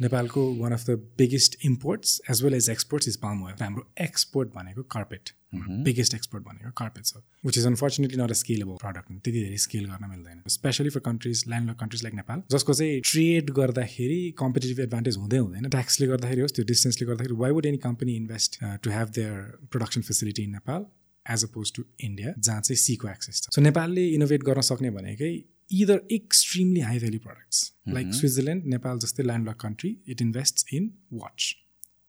नेपालको one of the biggest imports as well as exports is palm oil हाम्रो export भनेको carpet biggest export भनेको carpet छ which is unfortunately not a scalable product त्यति धेरै scale गर्न मिल्दैन specially for countries land countries like Nepal जसको चाहिँ ट्रेड गर्दाखेरि कम्पिटेटिभ एडभान्टेज हुँदै हुँदैन ट्याक्सले गर्दाखेरि होस् त्यो डिस्टेन्सले गर्दाखेरि why would any company invest to have their production facility in Nepal as opposed to India जहाँ चाहिँ सीको एक्सेस छ? सो नेपालले इनोभेट गर्न सक्ने भनेकै either extremely high value products like Switzerland, Nepal, just the landlocked country, it invests in watch,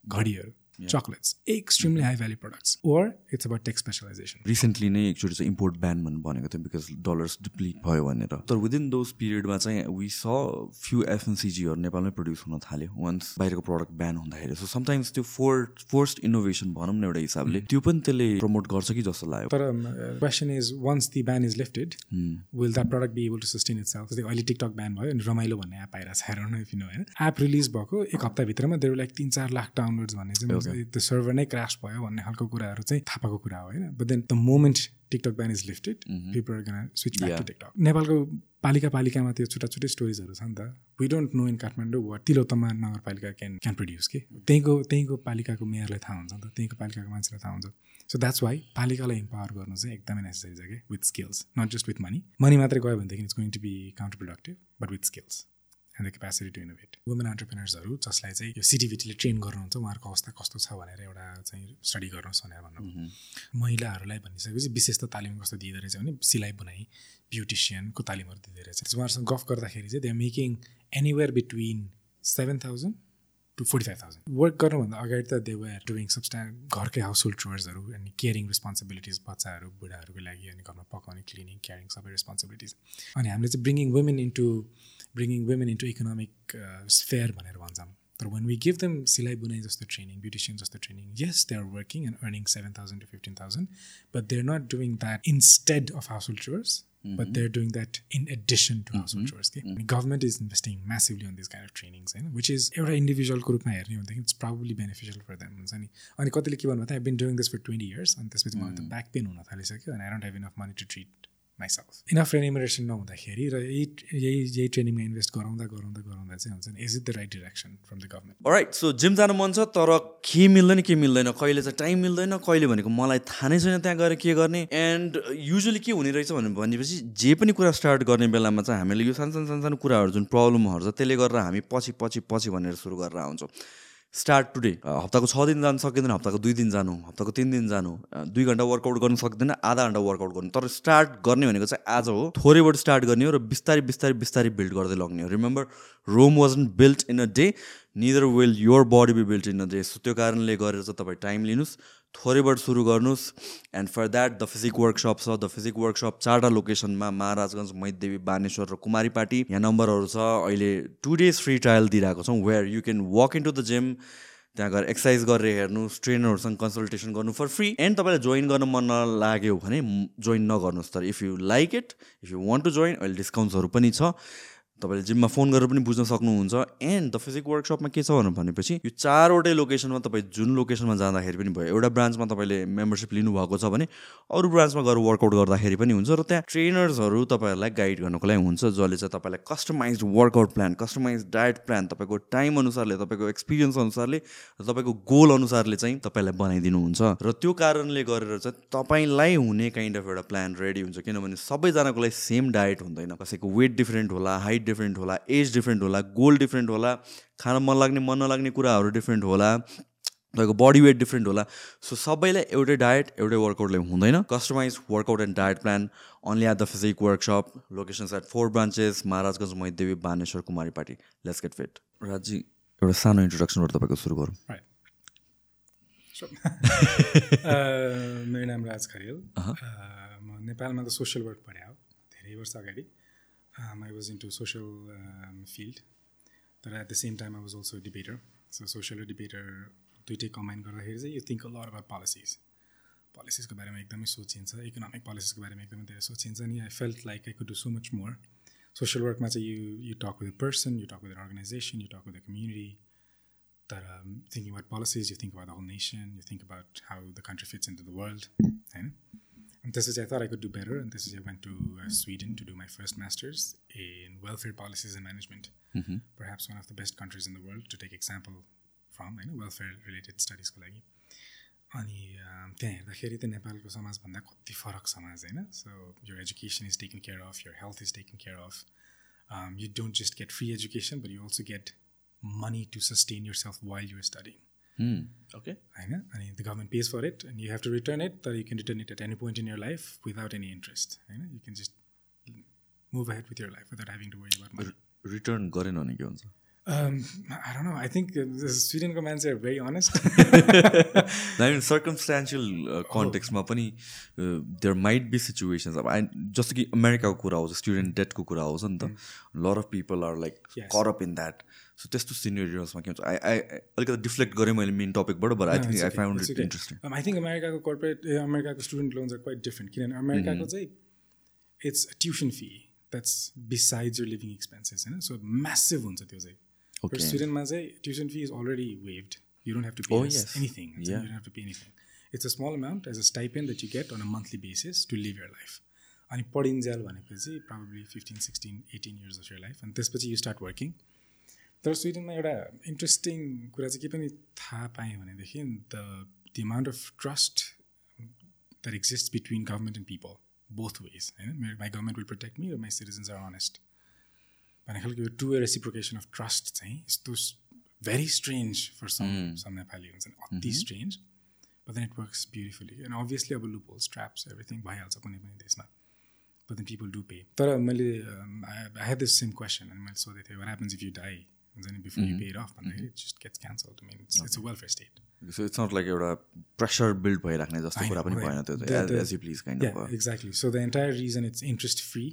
घडीहरू chocolates extremely high value products or it's about tech specialisation recently नै एकचोटि चाहिँ इम्पोर्ट ब्यान भन्नु भनेको थियो बिकज डलर्स डिप्लिट भयो भनेर। तर विदिन दोज पिरियडमा चाहिँ वी स फ्यु एफएनसिजीहरू नेपालमै प्रड्युस हुन थाल्यो वान्स बाहिरको प्रडक्ट ब्यान हुँदाखेरि। सो समटाइम्स त्यो फोर फोर्स्ट इनोभेसन भनौँ न एउटा हिसाबले त्यो पनि त्यसले प्रमोट गर्छ कि जस्तो लाग्यो। तर question is once the ban is lifted will that product be able to sustain itself अहिले टिकटक ब्यान भयो अनि रमाइलो भन्ने एप आइरहेको छ होइन। एप रिलिज भएको एक हप्ताभित्रमा देऊ लाइक तिन चार लाख डाउनलोड्स भन्ने चाहिँ त्यो सर्भर नै क्रास भयो भन्ने खालको कुराहरू चाहिँ थाहा पाएको कुरा हो होइन? But then the moment TikTok ban is lifted people switch back to TikTok नेपालको पालिका पालिकामा त्यो छुट्टा छुट्टै स्टोरिजहरू छ नि त। We don't know in Kathmandu वा तिलोत्तमा नगरपालिका क्यान क्यान प्रड्युस कि? त्यहीँको त्यहीँको पालिकाको मेयरलाई थाहा हुन्छ नि त। त्यहीँको पालिकाको मान्छेलाई थाहा हुन्छ। सो द्याट्स वाइ पालिकालाई इम्पावर गर्नु चाहिँ एकदमै नेसेसरी छ कि? With skills not just with money money मात्रै गयो भनेदेखि it's going to be counter productive but with skills and the capacity to innovate women अन्टरप्रिनर्सहरू जसलाई चाहिँ यो सिटिभिटीले ट्रेन गर्नुहुन्छ उहाँहरूको अवस्था कस्तो छ भनेर एउटा चाहिँ स्टडी गर्नुहोस् भनेर भन्नु महिलाहरूलाई भनिसकेपछि विशेष त तालिम कस्तो दिँदो रहेछ भने सिलाइ बुनाइ ब्युटिसियनको तालिमहरू दिँदो रहेछ। उहाँहरूसँग गफ गर्दाखेरि चाहिँ they are making anywhere between seven thousand to forty five thousand work गर्नुभन्दा अगाडि त दे वर डुइङ सबस्टा घरकै हाउस होल्ड चोर्सहरू अनि केयरिङ रेस्पोन्सिबिलिटिज बच्चाहरू बुढाहरूको लागि अनि घरमा पकाउने क्लिनिङ केयरिङ सबै रेस्पोन्सिबिलिटिज अनि हामीले चाहिँ bringing women into bringing women into economic sphere भनेर भन्छौँ तर वान वी गिभ देम सिलाइ बुनाइ जस्तो ट्रेनिङ ब्युटिसियन जस्तो training yes they are working and earning seven thousand to fifteen thousand but they are not doing that instead of household chores but they are doing that in addition to household chores कि government is investing massively on this kind of trainings होइन which is एउटा इन्डिभिजुअलको रूपमा हेर्ने हो भनेदेखि it's probably beneficial for them हुन्छ नि अनि कतिले के भन्नु I been doing this for twenty years अनि त्यसपछि मलाई त ब्याक पेन हुन थालिसक्यो अनि I don't have enough money to treat myself enough remuneration नहुँदाखेरि र यही यही यही ट्रेनिङमा इन्भेस्ट गराउँदा गराउँदा गराउँदा चाहिँ हुन्छ नि is it the right direction from the government right so gym जानु मन छ तर के मिल्दैन के मिल्दैन? कहिले चाहिँ टाइम मिल्दैन कहिले भनेको मलाई थाहा नै छैन त्यहाँ गएर के गर्ने? एन्ड युजली के हुने रहेछ भनेपछि जे पनि कुरा स्टार्ट गर्ने बेलामा चाहिँ हामीले यो सानो सानो सानो सानो कुराहरू जुन प्रब्लमहरू छ त्यसले गर्दा हामी पछि पछि पछि भनेर सुरु गरेर आउँछौँ। स्टार्ट टुडे हप्ताको छ दिन जानु सकिँदैन हप्ताको दुई दिन जानु हप्ताको तिन दिन जानु दुई घन्टा वर्कआउट गर्नु सक्दैन आधा घन्टा वर्कआउट गर्नु तर स्टार्ट गर्ने भनेको चाहिँ आज हो थोरैबाट स्टार्ट गर्ने हो र बिस्तारै बिस्तारै बिस्तारै बिल्ड गर्दै लग्ने हो remember Rome wasn't build in a day neither will your body be build in a day so त्यो कारणले गरेर चाहिँ तपाईँ टाइम लिनुहोस् थोरैबाट सुरु गर्नुहोस् and for that the Physique Workshop छ। द फिजिक वर्कसप चारवटा लोकेसनमा महाराजगञ्ज मैदेवी बानेश्वर र कुमारी पार्टी यहाँ नम्बरहरू छ। अहिले टु डेज फ्री ट्रायल दिइरहेको छौँ where you can walk in to the gym त्यहाँ गएर एक्सर्साइज गरेर हेर्नुहोस् ट्रेनरहरूसँग कन्सल्टेसन गर्नु फर फ्री एन्ड तपाईँलाई जोइन गर्न मन नलाग्यो भने जोइन नगर्नुहोस् तर if you like it if you want to join अहिले डिस्काउन्ट्सहरू पनि छ। तपाईँले जिममा फोन गरेर पनि बुझ्न सक्नुहुन्छ। एन्ड द फिजिक वर्कसपमा के छ भनेपछि यो चारवटै लोकेसनमा तपाईँ जुन लोकेसनमा जाँदाखेरि पनि भयो एउटा ब्रान्चमा तपाईँले मेम्बरसिप लिनुभएको छ भने अरू ब्रान्चमा गएर वर्कआउट गर्दाखेरि पनि हुन्छ र त्यहाँ ट्रेनर्सहरू तपाईँहरूलाई गाइड गर्नुको लागि हुन्छ जसले चाहिँ तपाईँलाई customise workout plan customise diet plan तपाईँको टाइम अनुसारले तपाईँको एक्सपिरियन्स अनुसारले र तपाईँको गोल अनुसारले चाहिँ तपाईँलाई बनाइदिनुहुन्छ। र त्यो कारणले गरेर चाहिँ तपाईँलाई हुने काइन्ड अफ एउटा प्लान रेडी हुन्छ किनभने सबैजनाको लागि सेम डायट हुँदैन कसैको वेट डिफ्रेन्ट होला हाइट डिफ्रेन्ट होला एज डिफ्रेन्ट होला गोल डिफ्रेन्ट होला खान मन लाग्ने मन नलाग्ने कुराहरू डिफ्रेन्ट होला तपाईँको बडी वेट डिफ्रेन्ट होला। सो सबैलाई एउटै डायट एउटै वर्कआउटले हुँदैन। Customise workout and diet plan only at the Physique Workshop locations at four branches Maharajgunj Maidevi Baneshwar Kumaripati let's get fit राजी एउटा सानो इन्ट्रोडक्सनबाट तपाईँको सुरु गरौँ। मेरो नाम राज खरेल। म नेपालमा त सोसियल वर्क पढाएँ हो। धेरै वर्ष अगाडि। Um, I was into social um, field तर at the same time I was also debater so social debater दुइटै कम्बाइन गर्दाखेरि चाहिँ you think a lot about policies पोलिसिजको बारेमा एकदमै सोचिन्छ इकोनोमिक पोलिसिजको बारेमा एकदमै धेरै सोचिन्छ अनि I felt like I could do so much more social वर्कमा चाहिँ you you talk with person you talk with organisation you talk with the community तर thinking about policies you think about the whole nation you think about how the country fits in to the world होइन And this is, I thought I could do better. And this is, I went to uh, Sweden to do my first master's in welfare policies and management. perhaps one of the best countries in the world to take example from होइन welfare related स्टडिजको लागि अनि अम, त्यहाँ हेर्दाखेरि त नेपालको समाजभन्दा कति फरक समाज होइन so your education is taken care of your health is taken care of you don't just get free education but you also get money to sustain yourself while you're studying okay होइन अनि the government pays for it and you have to return it तर you can return it at any point in your life without any interest होइन you can just move ahead with your life without having to worry about return गरेन भने के हुन्छ? Um, I don't know. I think uh, Swedenको मान्छे are very honest. I mean circumstantial कन्टेक्समा पनि there might be situations अब I जस्तो कि अमेरिकाको कुरा आउँछ स्टुडेन्ट डेटको कुरा आउँछ नि त lot of people are like. Corrupt in that so त्यस्तो सिनियर्समा के हुन्छ? आई आई अलिकति डिफ्लेक्ट गरेँ मैले main टपिकबाट but I think I it's it. Interesting I think अमेरिकाको uh, अमेरिकाको student loans are quite different किनभने अमेरिकाको. चाहिँ it's tuition fee that's besides your living expenses होइन सो म्यासिभ हुन्छ त्यो चाहिँ. स्टुडेन्टमा चाहिँ tuition fee is already waived you don't have to pay. Anything you Yeah. Don't have to pay anything it's a small amount as a stipend that you get on a monthly basis to live your life अनि पढिन्जेल भनेपछि probably fifteen sixteen eighteen years of your life अनि त्यसपछि you start working तर स्विडेनमा एउटा interesting कुरा चाहिँ के पनि थाहा पाएँ भनेदेखि the the amount of trust that exist between government and people both ways होइन? मेरो my government will protect me र माई सिटिजन्स आर अनेस्ट भन्ने खालको यो टु रेसिप्रोकेसन अफ ट्रस्ट चाहिँ यस्तो very strange for some some Nepali हुन्छ नि अति strange but then it works beautifully and obviously अब लुप होल्स ट्र्याप्स एभ्रिथिङ भइहाल्छ कुनै पनि देशमा। But then people do pay तर मैले I have this same question अनि मैले सोधेको थिएँ what happens if you die हुन्छ नि बिफोर यु पे अफ भन्दाखेरि it just gets cancel to mean it's a welfare state so it's not like एउटा प्रेसर बिल्ड भइराख्ने जस्तो I कुरा know, पनि right. भएन त्यो The- चाहिँ the- as you please kind Yeah, of exactly. So the entire reason it's interest free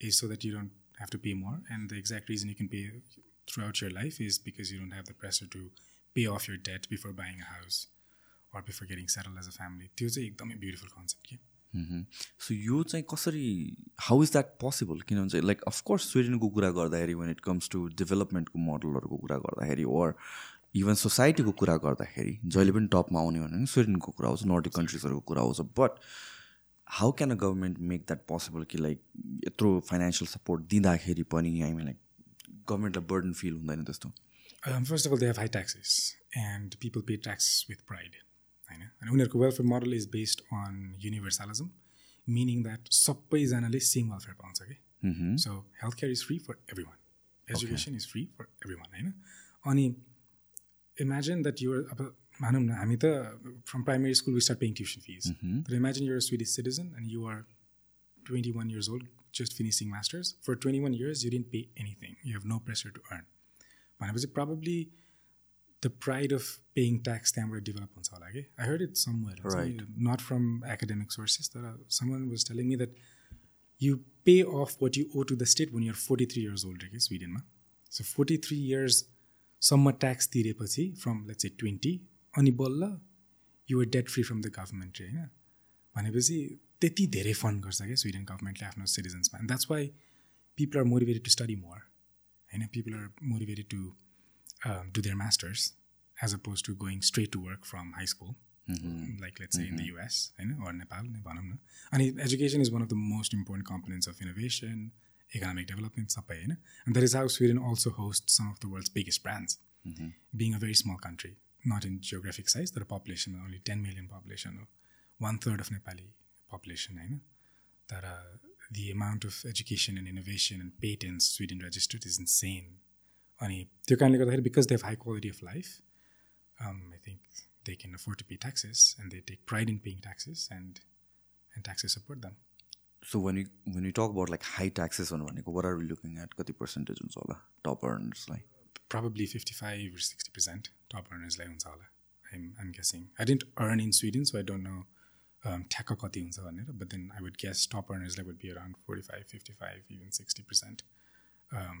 is so that you don't have to pay more, and the exact reason you can pay throughout your life is because you don't have the pressure to pay off your debt before buying a house or before getting settled as a family. त्यो चाहिँ एकदमै beautiful concept के so यो चाहिँ कसरी how is that possible किनभने like of course स्विडेनको कुरा गर्दाखेरि वान इट कम्स टु डेभलपमेन्टको मोडलहरूको कुरा गर्दाखेरि ओर इभन सोसाइटीको कुरा गर्दाखेरि जहिले पनि टपमा आउने भने स्विडेनको कुरा आउँछ नर्डिक कन्ट्रिजहरूको कुरा आउँछ but how can a government make that possible कि लाइक यत्रो फाइनेन्सियल सपोर्ट दिँदाखेरि पनि हामी लाइक गभर्मेन्टलाई बर्डन फिल हुँदैन त्यस्तो? Of all, they have high taxes, and people pay taxes with pride. होइन अनि उनीहरूको welfare model is based on universalism meaning that सबैजनाले सेम वेलफेयर पाउँछ कि so health care is free for everyone education is free for everyone होइन अनि imagine that your अब भनौँ न हामी त from primary school we start paying tuition fees तर imagine you're Swedish citizen and you are twenty one years old just finishing masters for twenty one years you didn't pay anything you have no pressure to earn भनेपछि probably the pride of paying tax त्यहाँबाट develop हुन्छ होला कि I heard it somewhere not from academic sources तर someone was telling me that you pay off what you owe to the state when you're forty three years old कि स्विडेनमा so forty three इयर्ससम्म tax तिरेपछि from let's A twenty अनि बल्ल you're debt free from the government होइन? भनेपछि त्यति धेरै फन्ड गर्छ क्या स्विडेन गभर्मेन्टले आफ्नो सिटिजन्समा and that's why people are motivated to study more होइन? People are motivated to Do their masters as opposed to going straight to work from high school like let's in the US होइन or Nepal नै भनौँ न अनि education is one of the most important components of innovation economic development सबै होइन and that is how Sweden also host some of the world's biggest brands being a very small country not in geographic size तर पपुलेसनमा only ten million population हो one third of Nepali population होइन तर the amount of education and innovation and patents Sweden registered is insane. अनि त्यो कारणले गर्दाखेरि because they have high quality of life I think they can afford to pay taxes and they take pride in paying taxes and and taxes support them so when you when you talk about like high taxes भनेको what are we looking at कति percentage हुन्छ होला top अर्नर्सलाई probably 55 or 60 percent top earners like हुन्छ होला I'm, I'm guessing. I didn't earn in Sweden so I don't know um, ठ्याक्क कति हुन्छ भनेर but then I would guess top earners like would be around 45 55 even 60 percent um,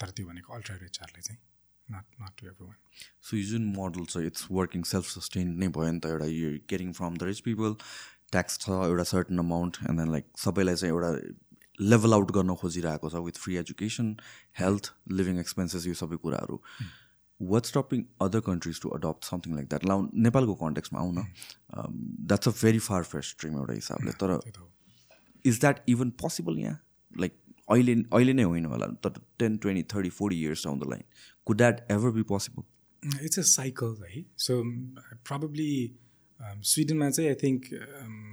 तर त्यो भनेको ultra रिचरले चाहिँ not not to everyone. So यो जुन मोडल छ इट्स वर्किङ सेल्फ सस्टेन नै भयो नि त एउटा यो getting from the rich people tax छ एउटा certain amount and then like सबैलाई चाहिँ एउटा लेभल आउट गर्न खोजिरहेको छ with free education health living expenses यो सबै कुराहरू। What stopping other countries to adopt something like that लाउ नेपालको कन्टेक्समा आउन। That's a very far fetched dream एउटा हिसाबले तर त्यो त हो। इज द्याट इभन पोसिबल यहाँ? लाइक अहिले अहिले नै होइन होला तर ten twenty thirty forty years down the line could that ever be possible it's a cycle है सो प्रब्लली स्विडनमा चाहिँ आई थिङ्क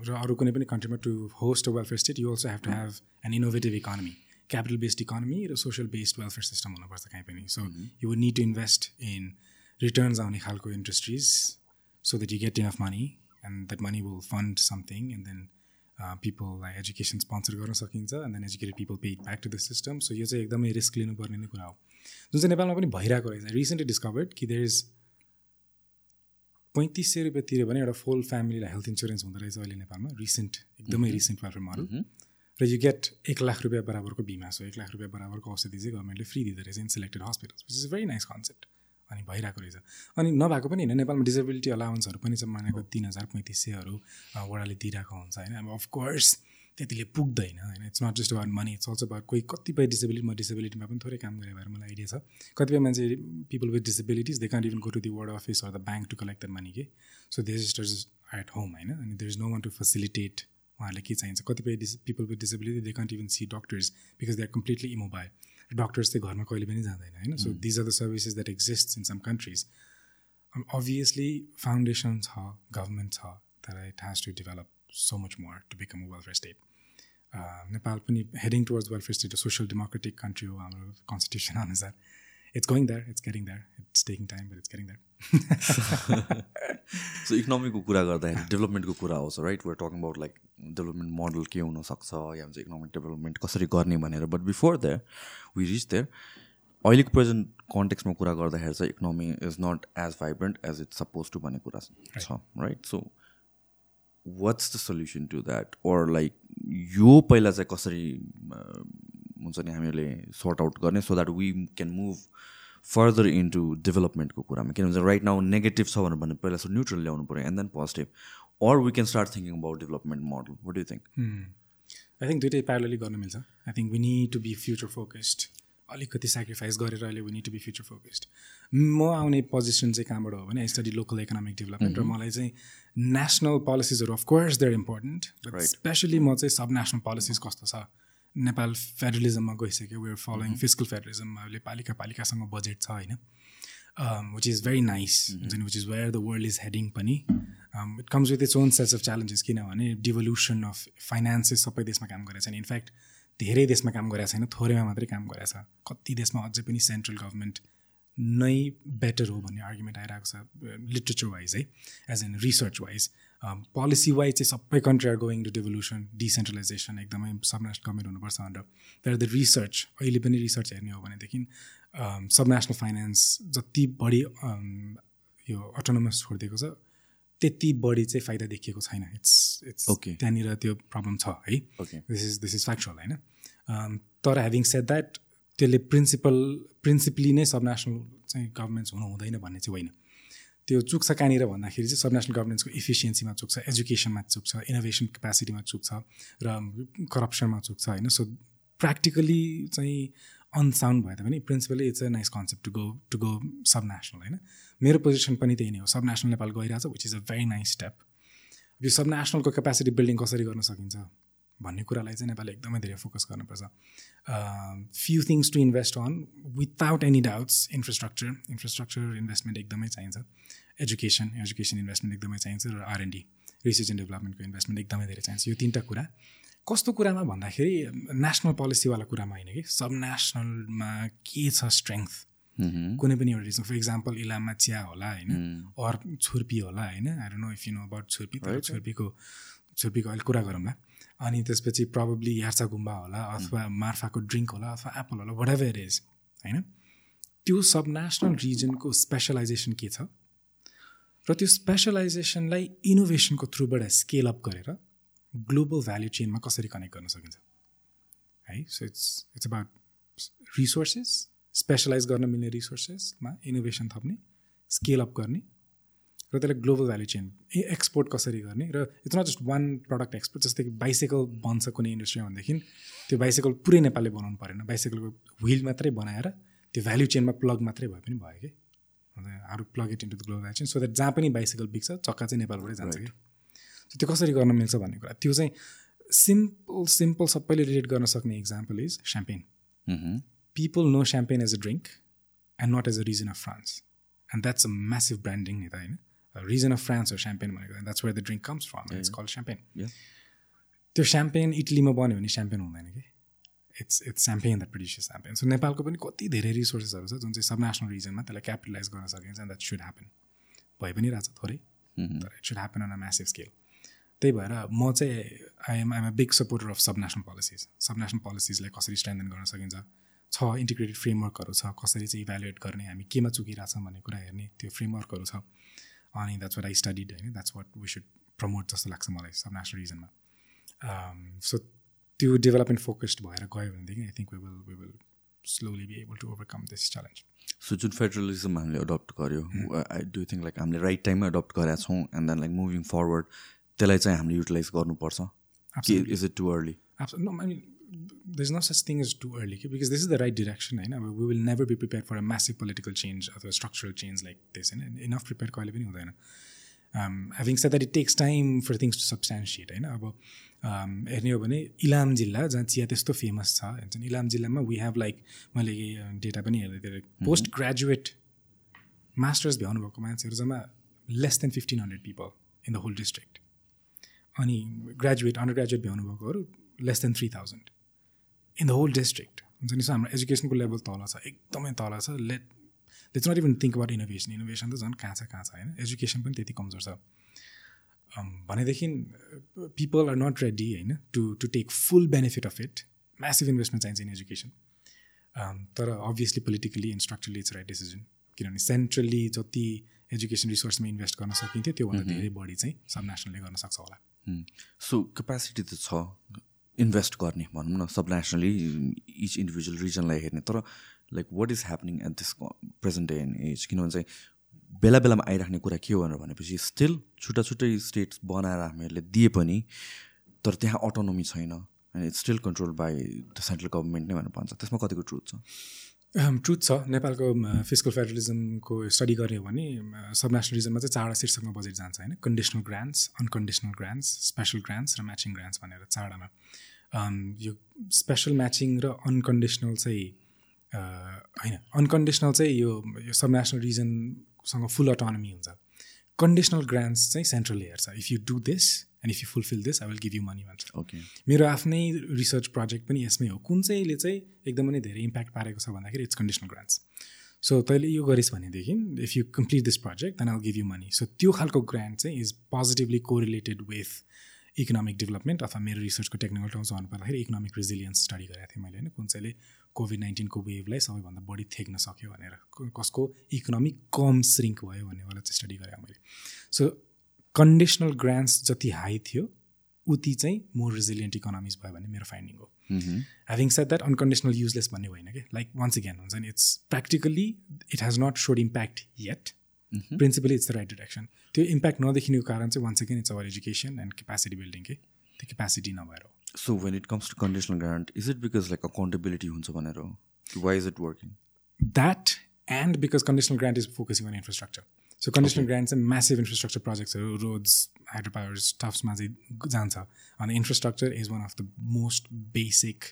र अरू कुनै पनि कन्ट्रीमा to host a welfare state you also have to have an innovative economy capital based economy र social based welfare system हुनुपर्छ कहीँ पनि so you would need to invest in returns आउने खालको industries so that you get enough money and that money will fund something and then पिपललाई education sponsor गर्न सकिन्छ and then educated people pay back to the system so यो चाहिँ एकदमै risk लिनुपर्ने नै कुरा हो। जुन चाहिँ नेपालमा पनि भइरहेको रहेछ रिसेन्टली डिस्कभर्ड कि देयर इज पैँतिस सय रुपियाँ तिऱ्यो भने एउटा फुल फ्यामिलीलाई हेल्थ इन्सुरेन्स हुँदो रहेछ अहिले नेपालमा रिसेन्ट एकदमै रिसेन्ट वेलफेयर मोडल र यु गेट एक लाख रुपियाँ बराबरको बिमा छ एक लाख रुपियाँ बराबरको औषधि चाहिँ गभर्मेन्टले फ्री दिँदो रहेछ in selected hospitals which is very nice concept अनि भइरहेको रहेछ। अनि नभएको पनि होइन नेपालमा डिसेबिलिटी अलाउन्सहरू पनि छ महिनाको तिन हजार पैँतिस सयहरू वडाले दिइरहेको हुन्छ होइन। अब अफकोर्स त्यतिले पुग्दैन होइन। It's not just about money it's also about कोही कतिपय डिसेबिलिटी म डिसेबिलिटीमा पनि थोरै काम गरेँ भएर मलाई आइडिया छ। कतिपय मान्छे people with disabilities they can't even go to the ward office or the bank to collect the money के? So they registers at home होइन? अनि there is no one to facilitate उहाँहरूले के चाहिन्छ। कतिपय dish people with disability they can't even see doctors because they are completely immobile doctors चाहिँ घरमा कहिले पनि जाँदैन होइन so these are the services that exist in some countries obviously foundation छ गभर्मेन्ट छ तर it has to develop so much more to become a welfare state Nepal पनि heading towards welfare state social democratic country हो हाम्रो constitution अनुसार it's going that it's getting that it's taking time but it's getting that so इकोनोमीको कुरा गर्दाखेरि डेभलपमेन्टको कुरा आउँछ right we're talking about like development model के हुनसक्छ या भन्छ इकोनोमिक डेभलपमेन्ट कसरी गर्ने भनेर. But before that we reach there अहिलेको प्रेजेन्ट कन्टेक्समा कुरा गर्दाखेरि चाहिँ economy is not as vibrant as it's suppose to भन्ने कुरा छ right so what's the solution to that or like यो पहिला चाहिँ कसरी हुन्छ नि हामीहरूले सर्ट आउट गर्ने so that we can move further into डेभलपमेन्टको कुरामा. किनभने राइट नाउ नेगेटिभ छ भनेर भने पहिला सो न्युट्रल ल्याउनु पऱ्यो and then positive or we can start thinking about development model what you think I think दुइटै प्यारलली गर्न मिल्छ. I think we need to be future focused अलिकति सेक्रिफाइस गरेर अहिले we need to be future focused म आउने position चाहिँ कहाँबाट हो भने स्टडी लोकल इकोनोमिक डेभलपमेन्ट र मलाई चाहिँ national पोलिसिजहरू of course they're important especially म चाहिँ सब नेसनल पोलिसिज कस्तो छ? नेपाल फेडरलिजममा गइसक्यो वेआर फलोइङ फिजिकल फेडरलिजममा अहिले पालिका पालिकासँग बजेट छ होइन। विच इज भेरी नाइस हुन्छ नि which is where the world is heading पनि। It comes with its own sets of challenges किनभने डिभोल्युसन अफ फाइनेन्सेस सबै देशमा काम गरेको छैन। इनफ्याक्ट धेरै देशमा काम गरेको छैन थोरैमा मात्रै काम गरेको छ। कति देशमा अझै पनि सेन्ट्रल गभर्मेन्ट नै बेटर हो भन्ने आर्गुमेन्ट आइरहेको छ लिट्रेचर वाइज है as an research wise policy wise चाहिँ सबै country are going to devolution decentralisation एकदमै सब नेसनल गभर्मेन्ट हुनुपर्छ भनेर तर द रिसर्च अहिले पनि रिसर्च हेर्ने हो भनेदेखि सब नेसनल फाइनेन्स जति बढी यो अटोनोमस छोडिदिएको छ त्यति बढी चाहिँ फाइदा देखिएको छैन। इट्स इट्स ओके त्यहाँनिर त्यो प्रब्लम छ है। This is this is factual होइन? तर ह्याभिङ सेट द्याट त्यसले प्रिन्सिपल प्रिन्सिपली नै सब नेसनल चाहिँ गभर्मेन्ट्स हुनु हुँदैन भन्ने चाहिँ होइन। त्यो चुक्छ कहाँनिर भन्दाखेरि चाहिँ सब नेसनल गभर्मेन्ट्सको इफिसियन्सीमा चुक्छ एजुकेसनमा चुक्छ इनोभेसन क्यापेसिटीमा चुक्छ र करप्सनमा चुक्छ होइन? सो प्र्याक्टिकली चाहिँ अनसाउन्ड भयो भने principally it's a nice concept to go to go sub national होइन? मेरो पोजिसन पनि त्यही नै हो। सब नेसनल नेपाल गइरहेछ which is a very nice step यो सब नेसनलको क्यापेसिटी बिल्डिङ कसरी गर्न सकिन्छ? भन्ने कुरालाई चाहिँ नेपालले एकदमै धेरै फोकस गर्नुपर्छ। Few things to invest on without any doubts infrastructure infrastructure investment एकदमै चाहिन्छ। एजुकेसन एजुकेसन इन्भेस्टमेन्ट एकदमै चाहिन्छ र R and D research and डेभलपमेन्टको investment एकदमै धेरै चाहिन्छ। यो तिनवटा कुरा। कस्तो कुरामा भन्दाखेरि नेसनल पोलिसीवाला कुरामा होइन कि? सब नेसनलमा के छ स्ट्रेङ्थ कुनै पनि एउटा रिजन फर इक्जाम्पल इलाममा चिया होला होइन अर छुर्पी होला होइन। No if you know about chhurpi तर छुर्पीको छुर्पीको अहिले कुरा गरौँला। अनि त्यसपछि प्रब्लली यार्सा गुम्बा होला अथवा मार्फाको ड्रिङ्क होला अथवा एप्पल होला वाट एभर इज होइन? त्यो सब नेसनल रिजनको स्पेसलाइजेसन के छ? र त्यो स्पेसलाइजेसनलाई इनोभेसनको थ्रुबाट स्केल अप गरेर ग्लोबल भ्याल्यु चेनमा कसरी कनेक्ट गर्न सकिन्छ? है so it's it's about resources specialise गर्न मिल्ने रिसोर्सेसमा इनोभेसन थप्ने स्केल अप गर्ने र त्यसलाई ग्लोबल भ्याल्यु चेन एक्सपोर्ट कसरी गर्ने? र it's not just one product export जस्तै कि बाइसाइकल बन्छ कुनै इन्डस्ट्रीमा भनेदेखि त्यो बाइसाइकल पुरै नेपालले बनाउनु परेन। बाइसाइकलको व्हिल मात्रै बनाएर त्यो भ्याल्यु चेनमा प्लग मात्रै भए पनि भयो कि? अरू plug it into the global value chain so that जहाँ पनि बाइसाइकल बिग्छ चक्का चाहिँ नेपालबाटै जान्छ कि? त्यो कसरी गर्न मिल्छ भन्ने कुरा। त्यो चाहिँ सिम्पल सिम्पल सबैले रिलेट गर्न सक्ने example is champagne Mhm. people know champagne as a drink and not as a region of France. And that's a massive branding. नि त होइन Region of France or champagne भनेको the drink comes from. and It's called champagne. Yeah. त्यो champagne इटलीमा बन्यो भने champagne हुँदैन कि? It's it's champagne that produces champagne. So नेपालको पनि कति धेरै रिसोर्सेसहरू छ जुन चाहिँ सब नेसनल रिजनमा त्यसलाई क्यापिटलाइज गर्न सकिन्छ द्याट सुड ह्यापन भइ पनि रहेछ थोरै तर it should happen on a massive scale त्यही भएर म चाहिँ I am I'm a big supporter of subnational policies subnational पोलिसिजलाई कसरी स्ट्रेन्थन गर्न सकिन्छ? छ इन्टिग्रेटेड फ्रेमवर्कहरू छ। कसरी चाहिँ इभ्यालुएट गर्ने हामी केमा चुकिरहेछौँ भन्ने कुरा हेर्ने त्यो फ्रेमवर्कहरू छ। अनि द्याट्स वाट आई स्टडिड होइन that's what we should promote जस्तो लाग्छ मलाई सब नेसनल रिजनमा सो त्यो डेभलपमेन्ट फोकस्ड भएर गयो भनेदेखि I think we will we will slowly be able to overcome this challenge so जुन फेडरलिजम हामीले अडप्ट गऱ्यो आई डु थिङ्क लाइक हामीले राइट टाइममा अडप्ट गरेका छौँ and then like moving forward त्यसलाई चाहिँ हामीले युटिलाइज गर्नुपर्छ is it too early There's no such thing as too early because this is the right direction. I know we will never be prepared for a massive political change or a structural change like this. And enough prepared कहिले पनि हुँदैन um, having said that it takes time for things to substantiate होइन अब um, हेर्ने हो भने इलाम जिल्ला जहाँ चिया त्यस्तो फेमस छ हुन्छ नि इलाम जिल्लामा वी हेभ लाइक मैले डेटा पनि हेर्दै थिएँ पोस्ट ग्रेजुएट मास्टर्स भ्याउनुभएको मान्छेहरू जम्मा less than fifteen hundred people in the whole district अनि graduate under graduate भ्याउनुभएकोहरू less than three thousand in the whole district हुन्छ नि सो हाम्रो एजुकेसनको लेभल तल छ एकदमै तल छ. Let let's not even think about innovation innovation त झन् कहाँ छ कहाँ छ होइन? एजुकेसन पनि त्यति कमजोर छ। भनेदेखि पिपल आर नट रेडी होइन to to take full benefit of it massive investment चाहिन्छ इन एजुकेसन तर obviously politically and structurally it's right decision किनभने सेन्ट्रली जति एजुकेसन रिसोर्समा इन्भेस्ट गर्न सकिन्थ्यो त्योभन्दा धेरै बढी चाहिँ सब नेसनलले गर्न सक्छ होला। सो क्यापेसिटी त छ। इन्भेस्ट गर्ने भनौँ न सब नेसनली इच इन्डिभिजुअल रिजनलाई हेर्ने। तर like what is happening at this present day and as किनभने चाहिँ बेला बेलामा आइराख्ने कुरा के हो भनेर भनेपछि स्टिल छुट्टा छुट्टै स्टेट्स बनाएर हामीहरूले दिए पनि तर त्यहाँ अटोनोमी छैन and it's still control by the central government नै भनेर भन्छ। त्यसमा कतिको ट्रुथ छ? ट्रुथ छ। नेपालको फिजिकल फेडरलिजमको स्टडी गर्ने हो भने सब नेसनलिजममा चाहिँ चारवटा शीर्षकमा बजेट जान्छ होइन? Conditional grants unconditional grants special grants र म्याचिङ ग्रान्ट्स भनेर चारवटामा। यो स्पेसल म्याचिङ र अनकन्डिसनल चाहिँ होइन अनकन्डिसनल चाहिँ यो यो सब नेसनल रिजनसँग फुल अटोनमी हुन्छ। कन्डिसनल ग्रान्ट्स चाहिँ सेन्ट्रलले हेर्छ if you do this and if you fulfil this I will give you money भन्छ ओके मेरो आफ्नै रिसर्च प्रोजेक्ट पनि यसमै हो। कुन चाहिँले चाहिँ एकदमै नै धेरै इम्प्याक्ट पारेको छ भन्दाखेरि इट्स कन्डिसनल ग्रान्ट्स सो तैँले यो गरिस् भनेदेखि if you complete this project then I'll give you money so त्यो खालको ग्रान्ट चाहिँ is positively correlated with economic development अथवा मेरो रिसर्चको टेक्निकल टर्म्स भन्नु पर्दाखेरि इकोनोमिक रेजिलियन्स स्टडी गरेको थिएँ मैले होइन। कुन चाहिँले कोभिड नाइन्टिनको वेभलाई सबैभन्दा बढी थेक्न सक्यो भनेर। कसको? इकोनोमिक कम श्रिङ्क भयो भन्नेवाला चाहिँ स्टडी गरेँ मैले। सो कन्डिसनल ग्रान्ट्स जति हाई थियो उति चाहिँ मोर रेजिलियन्ट इकोनोमिज भयो भन्ने मेरो फाइन्डिङ हो। Having set that unconditional useless भन्ने होइन कि? लाइक वान्स अगेन हुन्छ नि it's practically it has not shown impact yet principally it's the right direction त्यो इम्प्याक्ट नदेखिनुको कारण चाहिँ once again it's our education and capacity building के त्यो क्यापेसिटी नभएर हो so when it comes to conditional grant is it because like accountability हुन्छ भनेर हो? Why is it working that and because conditional grant is focusing on infrastructure so conditional grant चाहिँ massive infrastructure प्रोजेक्ट्सहरू roads hydro powers टफ्समा चाहिँ जान्छ अनि infrastructure is one of the most basic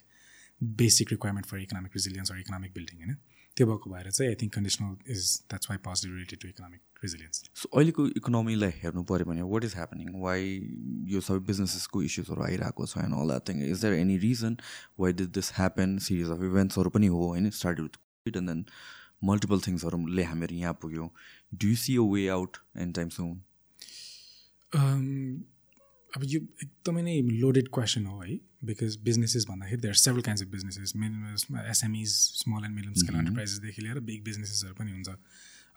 basic requirement for economic resilience or economic building होइन त्यो भएको भएर चाहिँ I think conditional is that's why positive related to economic resilience so अहिलेको इकोनोमीलाई हेर्नु पऱ्यो भने वाट इज ह्यापनिङ वाइ यो सबै बिजनेसेसको इस्युजहरू आइरहेको छ and all that thing is there any reason why did this happen series of इभेन्ट्सहरू पनि हो होइन? Start with Covid and then multiple थिङ्सहरूले हामीहरू यहाँ पुग्यो। Do you see a way out and time soon अब यो एकदमै नै लोडेड क्वेसन हो है। बिकज बिजनेसेस भन्दाखेरि there several kinds of businesses SMEs small and medium scale एन्टरप्राइजेसदेखि लिएर बिग बिजनेसेसहरू पनि हुन्छ।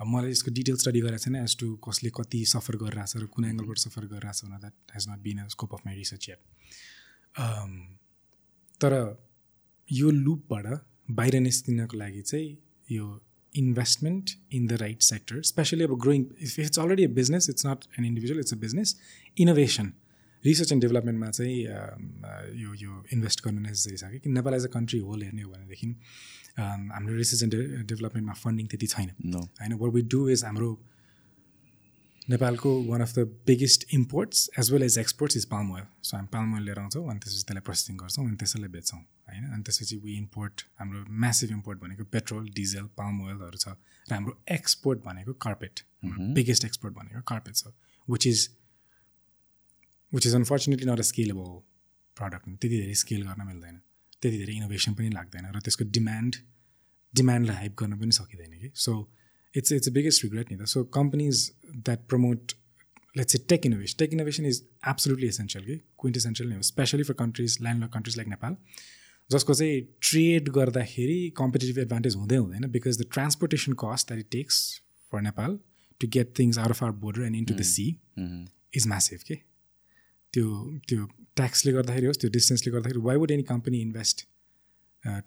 अब मलाई यसको डिटेल स्टडी गरेको छैन एज टु कसले कति सफर गरिरहेछ र कुन एङ्गलबाट सफर गरिरहेछ भनेर that has not been a scope of my research yet तर यो लुपबाट बाहिर निस्किनको लागि चाहिँ यो investment in the right sector specially अब growing if it's already a business it's not an individual it's a business innovation research and डेभलपमेन्टमा चाहिँ यो यो इन्भेस्ट गर्नु नेसेसरी छ कि? Nepal as a country whole हेर्ने हो भनेदेखि हाम्रो रिसर्च एन्ड डेभलपमेन्टमा फन्डिङ त्यति छैन। होइन? वर वी डु इज हाम्रो नेपालको one of the biggest imports as well as exports is palm oil so हामी पाल्म ओइल लिएर आउँछौँ अनि त्यसपछि त्यसलाई प्रोसेसिङ गर्छौँ अनि त्यसैलाई बेच्छौँ होइन? अनि त्यसपछि वी इम्पोर्ट हाम्रो म्यासिभ इम्पोर्ट भनेको पेट्रोल डिजल पाल्म ओइलहरू छ र हाम्रो एक्सपोर्ट भनेको कार्पेट बिगेस्ट एक्सपोर्ट भनेको कार्पेट छ which is which is unfortunately not a scalable product त्यति धेरै स्केल गर्न मिल्दैन त्यति धेरै इनोभेसन पनि लाग्दैन र त्यसको डिमान्ड डिमान्डलाई हाइप गर्न पनि सकिँदैन कि so it's it's the biggest regret neither. So companies that promote let's say tech innovation, tech innovation is absolutely essential, okay? quintessential, especially for countries, landlocked countries like Nepal. जसको चाहिँ trade गर्दाखेरि competitive advantage हुँदै हुँदैन because the transportation cost that it takes for Nepal to get things out of our border and into the sea is massive के त्यो त्यो ट्याक्सले गर्दाखेरि होस् त्यो डिस्टेन्सले गर्दाखेरि why would any company invest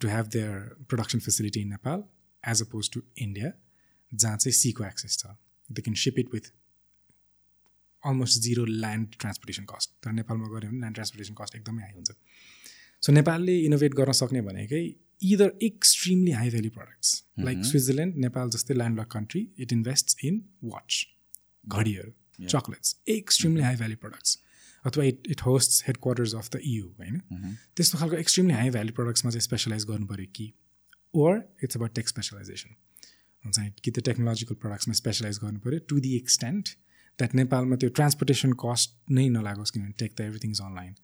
to have their production facility in Nepal as oppose to India जहाँ चाहिँ सीको एक्सेस छ? They can ship it with almost zero land transportation cost तर नेपालमा गऱ्यो भने ल्यान्ड ट्रान्सपोर्टेसन कस्ट एकदमै हाई हुन्छ। सो नेपालले इनोभेट गर्न सक्ने भनेकै either extremely high value products like Switzerland Nepal जस्तै land lock country it invest in watch घडीहरू chocolates extremely high value products अथवा it it host headquarters of the EU होइन? त्यस्तो खालको एक्सट्रिमली हाई भ्याल्यु प्रडक्ट्समा चाहिँ स्पेसलाइज गर्नु पऱ्यो कि? Or it's about tech specialisation हुन्छ कि त टेक्नोलोजिकल प्रडक्ट्समा स्पेसलाइज गर्नु पऱ्यो टु दि एक्सटेन्ट द्याट नेपालमा त्यो ट्रान्सपोर्टेसन कस्ट नै नलागोस् किनभने टेक त एभ्रिथिङ इज अनलाइन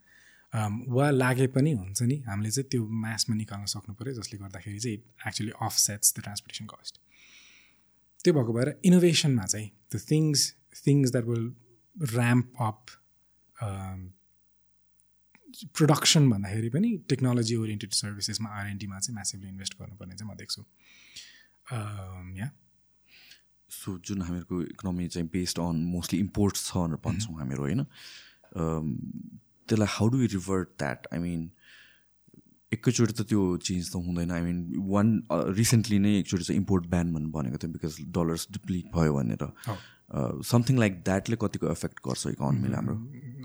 वा लागे पनि हुन्छ नि? हामीले चाहिँ त्यो म्यासमा निकाल्न सक्नु पऱ्यो जसले गर्दाखेरि चाहिँ it actually offsets the transportation cost त्यो भएको भएर इनोभेसनमा चाहिँ the things things that will ramp up production भन्दाखेरि पनि टेक्नोलोजी ओरिएन्टेड सर्भिसेसमा आरएनडीमा चाहिँ म्यासिभली इन्भेस्ट गर्नुपर्ने चाहिँ म देख्छु। या सो जुन हामीहरूको इकोनोमी चाहिँ बेस्ड अन मोस्टली इम्पोर्ट्स छ भनेर भन्छौँ mm-hmm. हामीहरू होइन? त्यसलाई how do revert that I mean एकैचोटि त त्यो चेन्ज त हुँदैन। आई मिन वान रिसेन्टली नै एकचोटि चाहिँ इम्पोर्ट ब्यान भन्नु भनेको थियो बिकज डलर्स डिप्लिट भयो भनेर। समथिङ लाइक द्याटले कतिको एफेक्ट गर्छ इकोनोमीलाई हाम्रो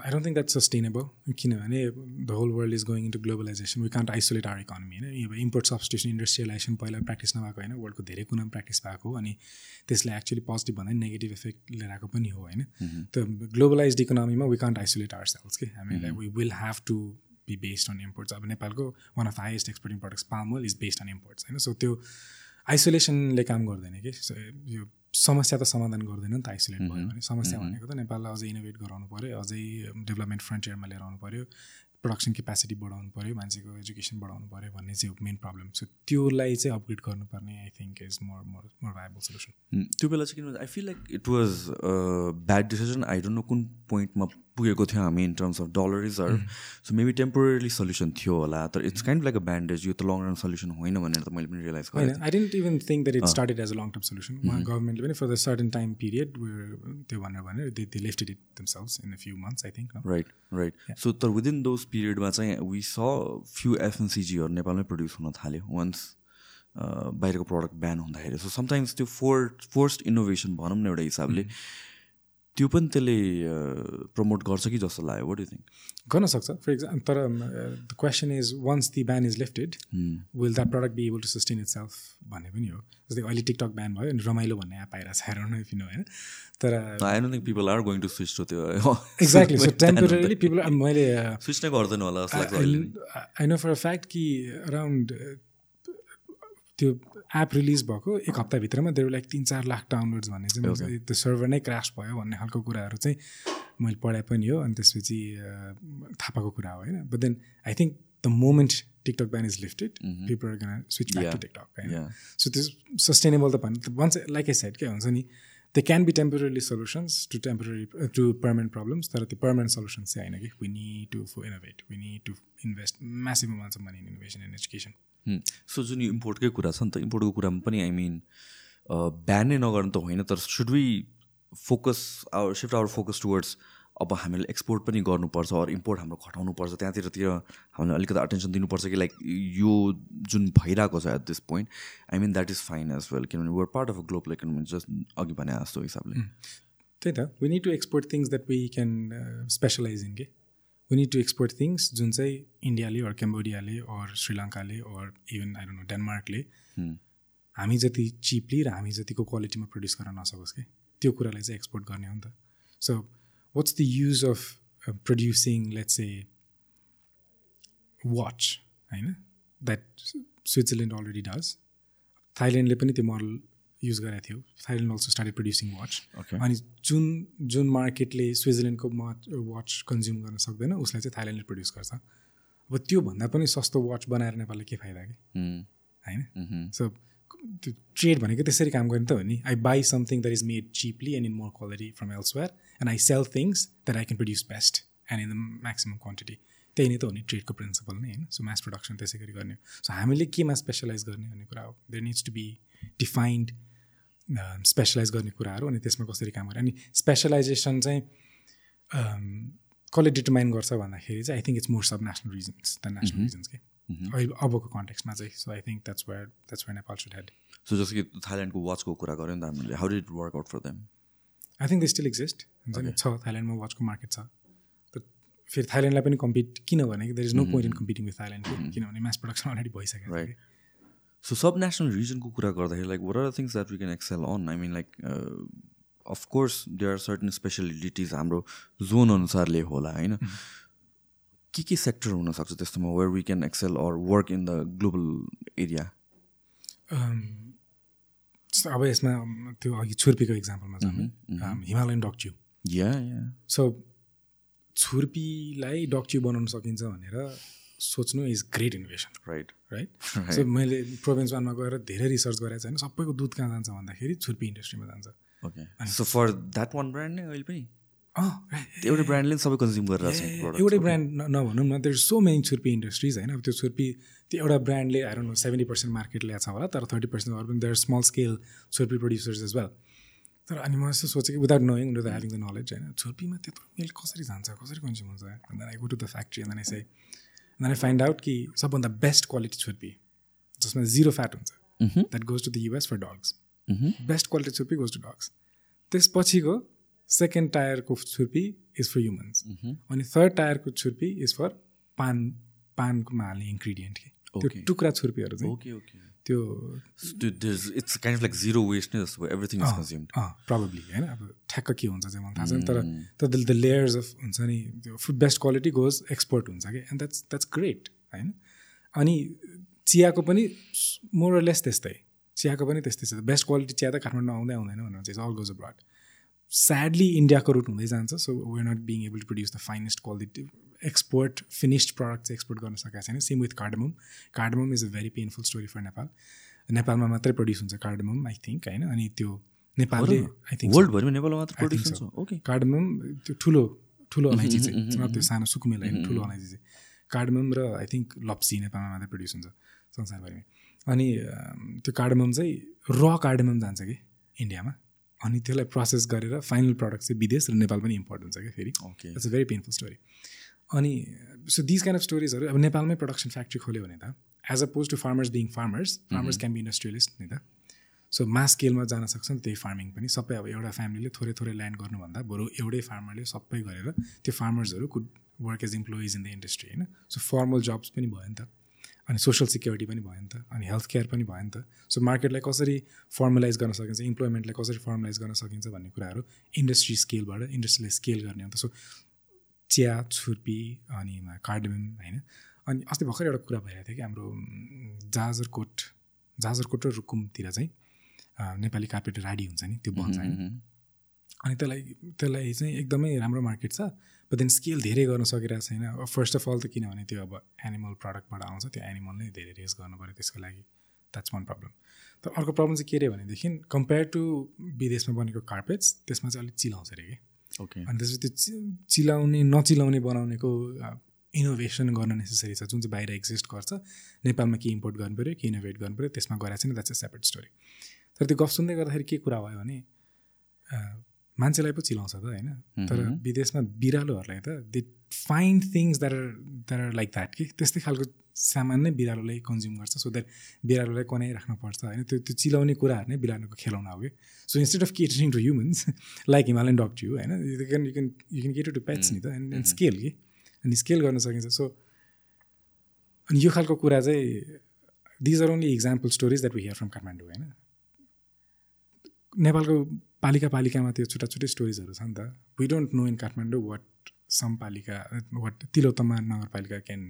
I don't think that sustainable किनभने the whole world is going into globalisation we can't isolate our economy होइन? अब इम्पोर्ट सब्सटेसन इन्डस्ट्रियलाइजेसन पहिला प्र्याक्टिस नभएको होइन वर्ल्डको धेरै कुरामा प्र्याक्टिस भएको हो अनि त्यसले एक्चुली पोजिटिभ भन्दा नेगेटिभ इफेक्ट लिएर आएको पनि हो होइन? त ग्लोबलाइज इकोनोमीमा we can't isolate ourselves कि हामीलाई we will have to be based on imports अब नेपालको one of highest exporting products palm is based on imports होइन? सो त्यो आइसोलेसनले काम गर्दैन कि? यो समस्या त समाधान गर्दैन नि त आइसोलेट भयो भने। समस्या भनेको त नेपाललाई अझै इनोभेट गराउनु पऱ्यो अझै डेभलपमेन्ट फ्रन्टियरमा लिएर आउनु पऱ्यो प्रडक्सन क्यापेसिटी बढाउनु पऱ्यो मान्छेको एजुकेसन बढाउनु पऱ्यो भन्ने चाहिँ मेन प्रब्लम छ त्योलाई चाहिँ अपग्रेड गर्नुपर्ने I think is more more more viable solution त्यो बेला चाहिँ किनभने I feel like it was bad decision I don't know कुन पोइन्टमा पुगेको थियो हामी इन टर्म्स अफ डलरिजहरू सो मेबी टेम्पोरली सल्युसन थियो होला तर it's kind like a bandage यो त लङ रन सल्युसन होइन भनेर त मैले पनि रियलाइज गरेँ I didn't even think that it started as a. Long term solution गभर्मेन्टले पनि for the certain time period त्यो भनेर भनेर they they lifted it themselves in a few months I think right right so तर within those पिरियडमा चाहिँ we स few एफएनसिजीहरू नेपालमै प्रड्युस हुन थाल्यो वान्स बाहिरको प्रडक्ट ब्यान हुँदाखेरि। सो समटाइम्स त्यो फोर फोर्स्ट इनोभेसन भनौँ न एउटा हिसाबले। त्यो पनि त्यसले प्रमोट गर्छ कि जस्तो लाग्यो। वाट यु थिङ्क गर्न सक्छ। फर इक्जाम्पल तर the question is once the ban is lifted will that product be able to sustain itself भन्ने पनि हो। जस्तै अहिले टिकटक ब्यान भयो अनि रमाइलो भन्ने एप आइरहेको छ। हेर न फिनो होइन? तर I don't think people are going to switch to त्यो। एक्ज्याक्टली सो टेम्पोरली पिपल मैले स्विच नै गर्दैन होला I know for a fact कि अराउन्ड त्यो एप रिलिज भएको एक हप्ताभित्रमा देऊ लाइक तिन चार लाख डाउनलोड्स भन्ने चाहिँ त्यो सर्भर नै क्रास भयो भन्ने खालको कुराहरू चाहिँ मैले पढाए पनि हो अनि त्यसपछि थाहा पाएको कुरा हो होइन। But then I think the moment TikTok ban is lifted people are gonna switch back to TikTok होइन सो त्यो सस्टेनेबल त भन्नु वान्स लाइक ए साइड के हुन्छ नि they can be temporary solutions to temporary to permanent problems तर त्यो permanent solutions चाहिँ होइन कि we need to fo innovate we need to invest massive amounts of money in innovation and education so जुन यो इम्पोर्टकै कुरा छ नि त इम्पोर्टको कुरामा पनि आई मिन ब्यान नै नगर्नु त होइन तर should we focus our shift our focus towards अब हामीले एक्सपोर्ट पनि गर्नुपर्छ अरू इम्पोर्ट हाम्रो घटाउनुपर्छ त्यहाँतिरतिर हामीले अलिकति अटेन्सन दिनुपर्छ कि लाइक यो जुन भइरहेको छ at this point I mean that is fine as well किनभने we're part of a global economy just अघि भने जस्तो हिसाबले। त्यही त we need to export things that we can specialise in के? We need to export things जुन चाहिँ इन्डियाले अर क्याम्बोडियाले or श्रीलङ्काले or even I don't know डेनमार्कले हामी जति चिपली र हामी जतिको क्वालिटीमा प्रड्युस गर्न नसकोस् कि? त्यो कुरालाई चाहिँ एक्सपोर्ट गर्ने हो नि त। So what's the use of producing let's a watch होइन? द्याट स्विजरल्यान्ड अलरेडी डज थाइल्यान्डले पनि त्यो मोडल युज गरेको थियो। Thailand also started producing watch. अनि जुन जुन मार्केटले स्विजरल्यान्डको वाच कन्ज्युम गर्न सक्दैन उसलाई चाहिँ थाइल्यान्डले प्रड्युस गर्छ। अब त्योभन्दा पनि सस्तो वाच बनाएर नेपालले के फाइदा कि? होइन. सो त्यो ट्रेड भनेको त्यसरी काम गर्ने त हो नि। I buy something that is made cheaply and in more quality from elsewhere and I sell things that I can produce best and in the maximum quantity त्यही नै त हो नि ट्रेडको प्रिन्सिपल नै होइन? सो मास प्रडक्सन त्यसै गरी गर्ने हो। सो हामीले केमा स्पेसलाइज गर्ने भन्ने कुरा हो। There needs to be defined specialise गर्ने कुराहरू अनि त्यसमा कसरी काम गर्ने? अनि स्पेसलाइजेसन चाहिँ कसले डिटर्माइन गर्छ भन्दाखेरि चाहिँ I think it's more subnational regions the national regions के? अहिले अबको कन्टेक्समा चाहिँ so I think that's where that's where Nepal should head so जस्तो कि थाइल्यान्डको वाचको कुरा गऱ्यो नि त हामीले how did work out for them I think they still exist हुन्छ नि? छ थाइल्यान्डमा वाचको मार्केट छ। फेरि थाइल्यान्डलाई पनि कम्पिट किन भने there is no point in competing with Thailand किनभने मास प्रडक्सन अलरेडी भइसकेको. कि। सो सब नेसनल रिजनको कुरा गर्दाखेरि like what are things that we can excel on I mean like of course there are certain specialities हाम्रो zone अनुसारले होला होइन? के के सेक्टर हुनसक्छ त्यस्तोमा where we can excel or work in the global area अब यसमा त्यो अघि छुर्पीको इक्जाम्पलमा जाउँ। हिमालयन डक्च्यु या सो छुर्पीलाई डक्च्यु बनाउन सकिन्छ भनेर सोच्नु is great innovation right right so मैले प्रोभिन्स वानमा गएर धेरै रिसर्च गरेको छैन। सबैको दुध कहाँ जान्छ भन्दाखेरि छुर्पी इन्डस्ट्रीमा जान्छ। Okay so for that one brand नै अहिले पनि? एउटै ब्रान्डले सबै कन्ज्युम एउटै ब्रान्ड नभनौँ न there so many chhurpi industries होइन? अब त्यो छुर्पी त्यो एउटा ब्रान्डले आएर नो सेभेन्टी पर्सेन्ट मार्केट ल्याएको छ होला तर थर्टी पर्सेन्ट अरू पनि there small scale chhurpi producers as well तर अनि म यस्तो सोचेँ कि without knowing without having the knowledge होइन? छुर्पीमा त्यत्रो मिल्क कसरी जान्छ कसरी कन्ज्युम हुन्छ? I go to the factory अन्त चाहिँ अन्त आई फाइन्ड आउट कि सबभन्दा बेस्ट क्वालिटी छुर्पी जसमा जिरो फ्याट हुन्छ। That goes to the US for dogs best quality chhurpi goes to dogs त्यसपछिको सेकेन्ड टायरको छुर्पी इज फर ह्युमन्स अनि थर्ड टायरको छुर्पी इज फर पान पानमा हाल्ने इन्ग्रिडियन्ट कि त्यो. टुक्रा छुर्पीहरू चाहिँ। त्यो it's kind like zero waste नै जस्तो एभ्रिथिङ इज कन्ज्युम्ड होइन? अब ठ्याक्क के हुन्छ चाहिँ मलाई थाहा छैन तर तर द लेयर्स अफ हुन्छ नि त्यो food best quality goes export हुन्छ कि एन्ड द्याट्स द्याट्स ग्रेट होइन? अनि चियाको पनि मोरलेस त्यस्तै। चियाको पनि त्यस्तै छ। बेस्ट क्वालिटी चिया त काठमाडौँ आउँदै आउँदैन भनेर चाहिँ अल गोज अब्रड स्याडली इन्डियाको रुट हुँदै जान्छ so we're not being able to produce the finest quality export finished product चाहिँ एक्सपोर्ट गर्न सकेको छैन same with cardamom cardamom is a very painful story for Nepal नेपालमा मात्रै प्रड्युस हुन्छ कार्डमम आई थिङ्क होइन? अनि त्यो नेपालले आई थिङ्क वर्ल्डभरिमा नेपालमा मात्र प्रड्युस हुन्छ? ओके कार्डमम त्यो ठुलो ठुलो अलैँची चाहिँ। It's not त्यो सानो सुकुमेल होइन? ठुलो अलैँची चाहिँ। कार्डमम र आई थिङ्क लप्सी नेपालमा मात्रै प्रड्युस हुन्छ संसारभरिमै। अनि त्यो कार्डमम चाहिँ र कार्डमम जान्छ कि इन्डियामा? अनि त्यसलाई प्रोसेस गरेर फाइनल प्रडक्ट चाहिँ विदेश र नेपाल पनि इम्पोर्ट हुन्छ क्या फेरि। Okay it's a very painful story अनि सो दिज काइन्ड अफ स्टोरिजहरू अब नेपालमै प्रडक्सन फ्याक्ट्री खोल्यो भने त as opposed to farmers being farmers farmers can be industrialist नि त. सो मास स्केलमा जान सक्छ नि त्यही फार्मिङ पनि सबै अब एउटा फ्यामिलीले थोरै थोरै ल्यान्ड गर्नुभन्दा बरु एउटै फार्मरले सबै गरेर त्यो फार्मर्सहरू could work as employees in the industry होइन? सो फर्मल जब्स पनि भयो नि त अनि सोसियल सिक्योरिटी पनि भयो नि त अनि हेल्थ केयर पनि भयो नि त. सो मार्केटलाई कसरी फर्मलाइज गर्न सकिन्छ इम्प्लोइमेन्टलाई कसरी फर्मलाइज गर्न सकिन्छ भन्ने कुराहरू इन्डस्ट्री स्केलबाट इन्डस्ट्रीलाई स्केल गर्ने हो नि त. सो चिया छुर्पी अनि कार्डमम होइन। अनि अस्ति भर्खर एउटा कुरा भइरहेको थियो कि हाम्रो जाजरकोट जाजरकोट र रुकुमतिर चाहिँ नेपाली कार्पेट राडी हुन्छ नि त्यो बन्छ होइन अनि त्यसलाई त्यसलाई चाहिँ एकदमै राम्रो मार्केट छ देन स्केल धेरै गर्न सकिरहेको छैन। फर्स्ट अफ अल त किनभने त्यो अब एनिमल प्रडक्टबाट आउँछ त्यो एनिमल नै धेरै रेस गर्नु पऱ्यो त्यसको लागि। द्याट्स वान प्रब्लम तर अर्को प्रब्लम चाहिँ के अरे भनेदेखि कम्पेयर टु विदेशमा बनेको कार्पेट्स त्यसमा चाहिँ अलिक चिलाउँछ अरे कि। अनि त्यसपछि त्यो चिलाउने नचिलाउने बनाउनेको इनोभेसन गर्न नेसेसरी छ जुन चाहिँ बाहिर एक्जिस्ट गर्छ। नेपालमा के इम्पोर्ट गर्नु पऱ्यो के इनोभेट गर्नु पऱ्यो त्यसमा गराएको छैन द्याट्स अ सेपरेट स्टोरी तर त्यो गफ सुन्दै गर्दाखेरि के कुरा भयो भने मान्छेलाई पो चिलाउँछ त होइन? तर विदेशमा बिरालोहरूलाई त they find things that are that are like that कि? त्यस्तै खालको सामान नै बिरालोलाई कन्ज्युम गर्छ सो द्याट बिरालोलाई कनाइराख्नुपर्छ होइन? त्यो त्यो चिलाउने कुराहरू नै बिरालोको खेलाउन हो कि? So instead of catering to humans like Himalayan dog to होइन? You can you can you can cater to pets नि त एन्ड एन्ड स्केल कि? अनि स्केल गर्न सकिन्छ। सो अनि यो खालको कुरा चाहिँ these are only example stories that we hear from Kathmandu होइन? नेपालको पालिका पालिकामा त्यो छुट्टा छुट्टै स्टोरिजहरू छ नि त। We don't know in Kathmandu what some पालिका वाट तिलोत्तमा नगरपालिका क्यान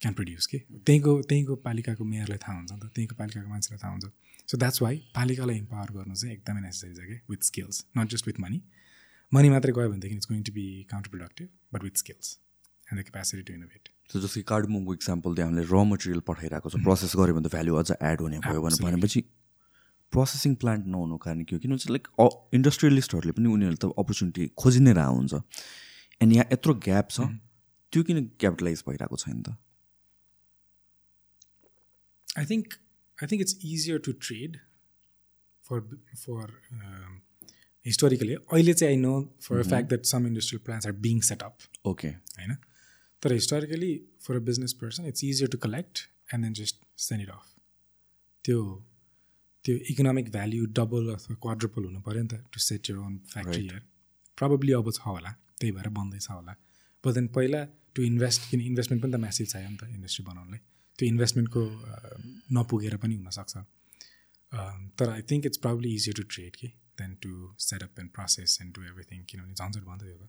क्यान प्रड्युस कि? त्यहीँको त्यहीँको पालिकाको मेयरलाई थाहा हुन्छ नि त त्यहीँको पालिकाको मान्छेलाई थाहा हुन्छ। सो द्याट्स वाइ पालिकालाई इम्पावर गर्नु चाहिँ एकदमै नेसेसरी छ कि? With skills not just with money money मात्रै गयो भनेदेखि it's going to be counterproductive but with skills and the capacity to innovate so जस्तै कार्डमोङको इक्जाम्पल त्यो हामीले र मटेरियल पठाइरहेको छ प्रोसेस गऱ्यो भने त भ्याल्यु अझ एड हुने भयो भने भनेपछि प्रोसेसिङ प्लान्ट नहुनु कारण के हो? किनभने लाइक इन्डस्ट्रियलिस्टहरूले पनि उनीहरूले त अपर्च्युनिटी खोजि नै रहेको हुन्छ। एन्ड यहाँ यत्रो ग्याप छ त्यो किन क्यापिटलाइज भइरहेको छैन त? I think I think it's easier to trade for for historically अहिले चाहिँ I know for a fact that some industrial plants are being set up okay होइन तर historically for a business person it's easier to collect and then just send it off त्यो त्यो economic value double अथवा quadruple हुनु पऱ्यो नि त to set your own factory here probably अब छ होला. त्यही भएर बन्दैछ होला. बट देन पहिला टु इन्भेस्ट किन इन्भेस्टमेन्ट पनि त म्यासिभ चाहियो नि त इन्डस्ट्री बनाउनलाई. त्यो इन्भेस्टमेन्टको नपुगेर पनि हुनसक्छ। तर I think it's probably easier to trade कि then to set up and process and do everything किनभने झन्झट भन्दै हो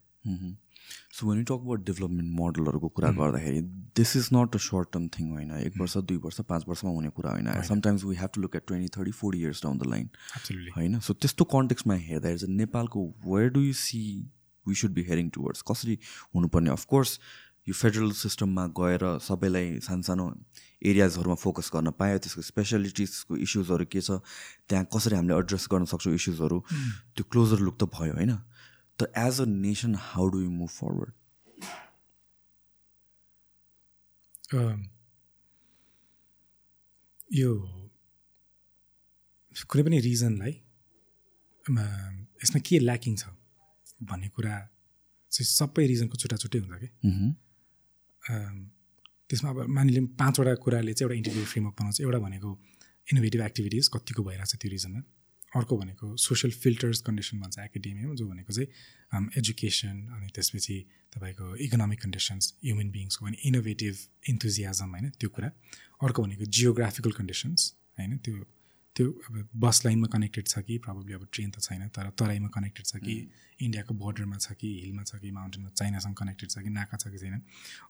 so one you talk about development मोडलहरूको कुरा गर्दाखेरि this is not a short term thing होइन। एक वर्ष दुई वर्ष पाँच वर्षमा हुने कुरा होइन। Sometimes we have to look at twenty thirty forty years down the line होइन? सो त्यस्तो कन्टेक्समा हेर्दाखेरि चाहिँ नेपालको where do you see we should be hearing towards कसरी हुनुपर्ने? अफकोर्स यो फेडरल सिस्टममा गएर सबैलाई सानसानो एरियाजहरूमा फोकस गर्न पायो त्यसको स्पेसलिटिजको इस्युजहरू के छ त्यहाँ कसरी हामीले एड्रेस गर्न सक्छौँ इस्युजहरू त्यो क्लोजर लुक त भयो होइन? त as a nation how do you move forward यो कुनै पनि रिजनलाई यसमा के ल्याकिङ छ भन्ने कुरा चाहिँ सबै रिजनको छुट्टा छुट्टै हुन्छ कि? त्यसमा अब मानिलिउँ पाँचवटा कुराले चाहिँ एउटा इन्टिग्रेट फ्रेमवर्क बनाउँछ। एउटा भनेको इनोभेटिभ एक्टिभिटिज कतिको भइरहेको छ त्यो रिजनमा अर्को भनेको सोसियल फिल्टर्स कन्डिसन भन्छ एकाडेमियामा जो भनेको चाहिँ एजुकेसन अनि त्यसपछि तपाईँको इकोनोमिक कन्डिसन्स ह्युमन बिङ्सको भने इनोभेटिभ इन्थुजियाजम होइन त्यो कुरा। अर्को भनेको जियोग्राफिकल कन्डिसन्स होइन त्यो त्यो अब बस लाइनमा कनेक्टेड छ कि प्रब्लली अब ट्रेन त छैन तर तराईमा कनेक्टेड छ कि इन्डियाको बोर्डरमा छ कि हिलमा छ कि माउन्टेनमा चाइनासँग कनेक्टेड छ कि नाका छ कि छैन।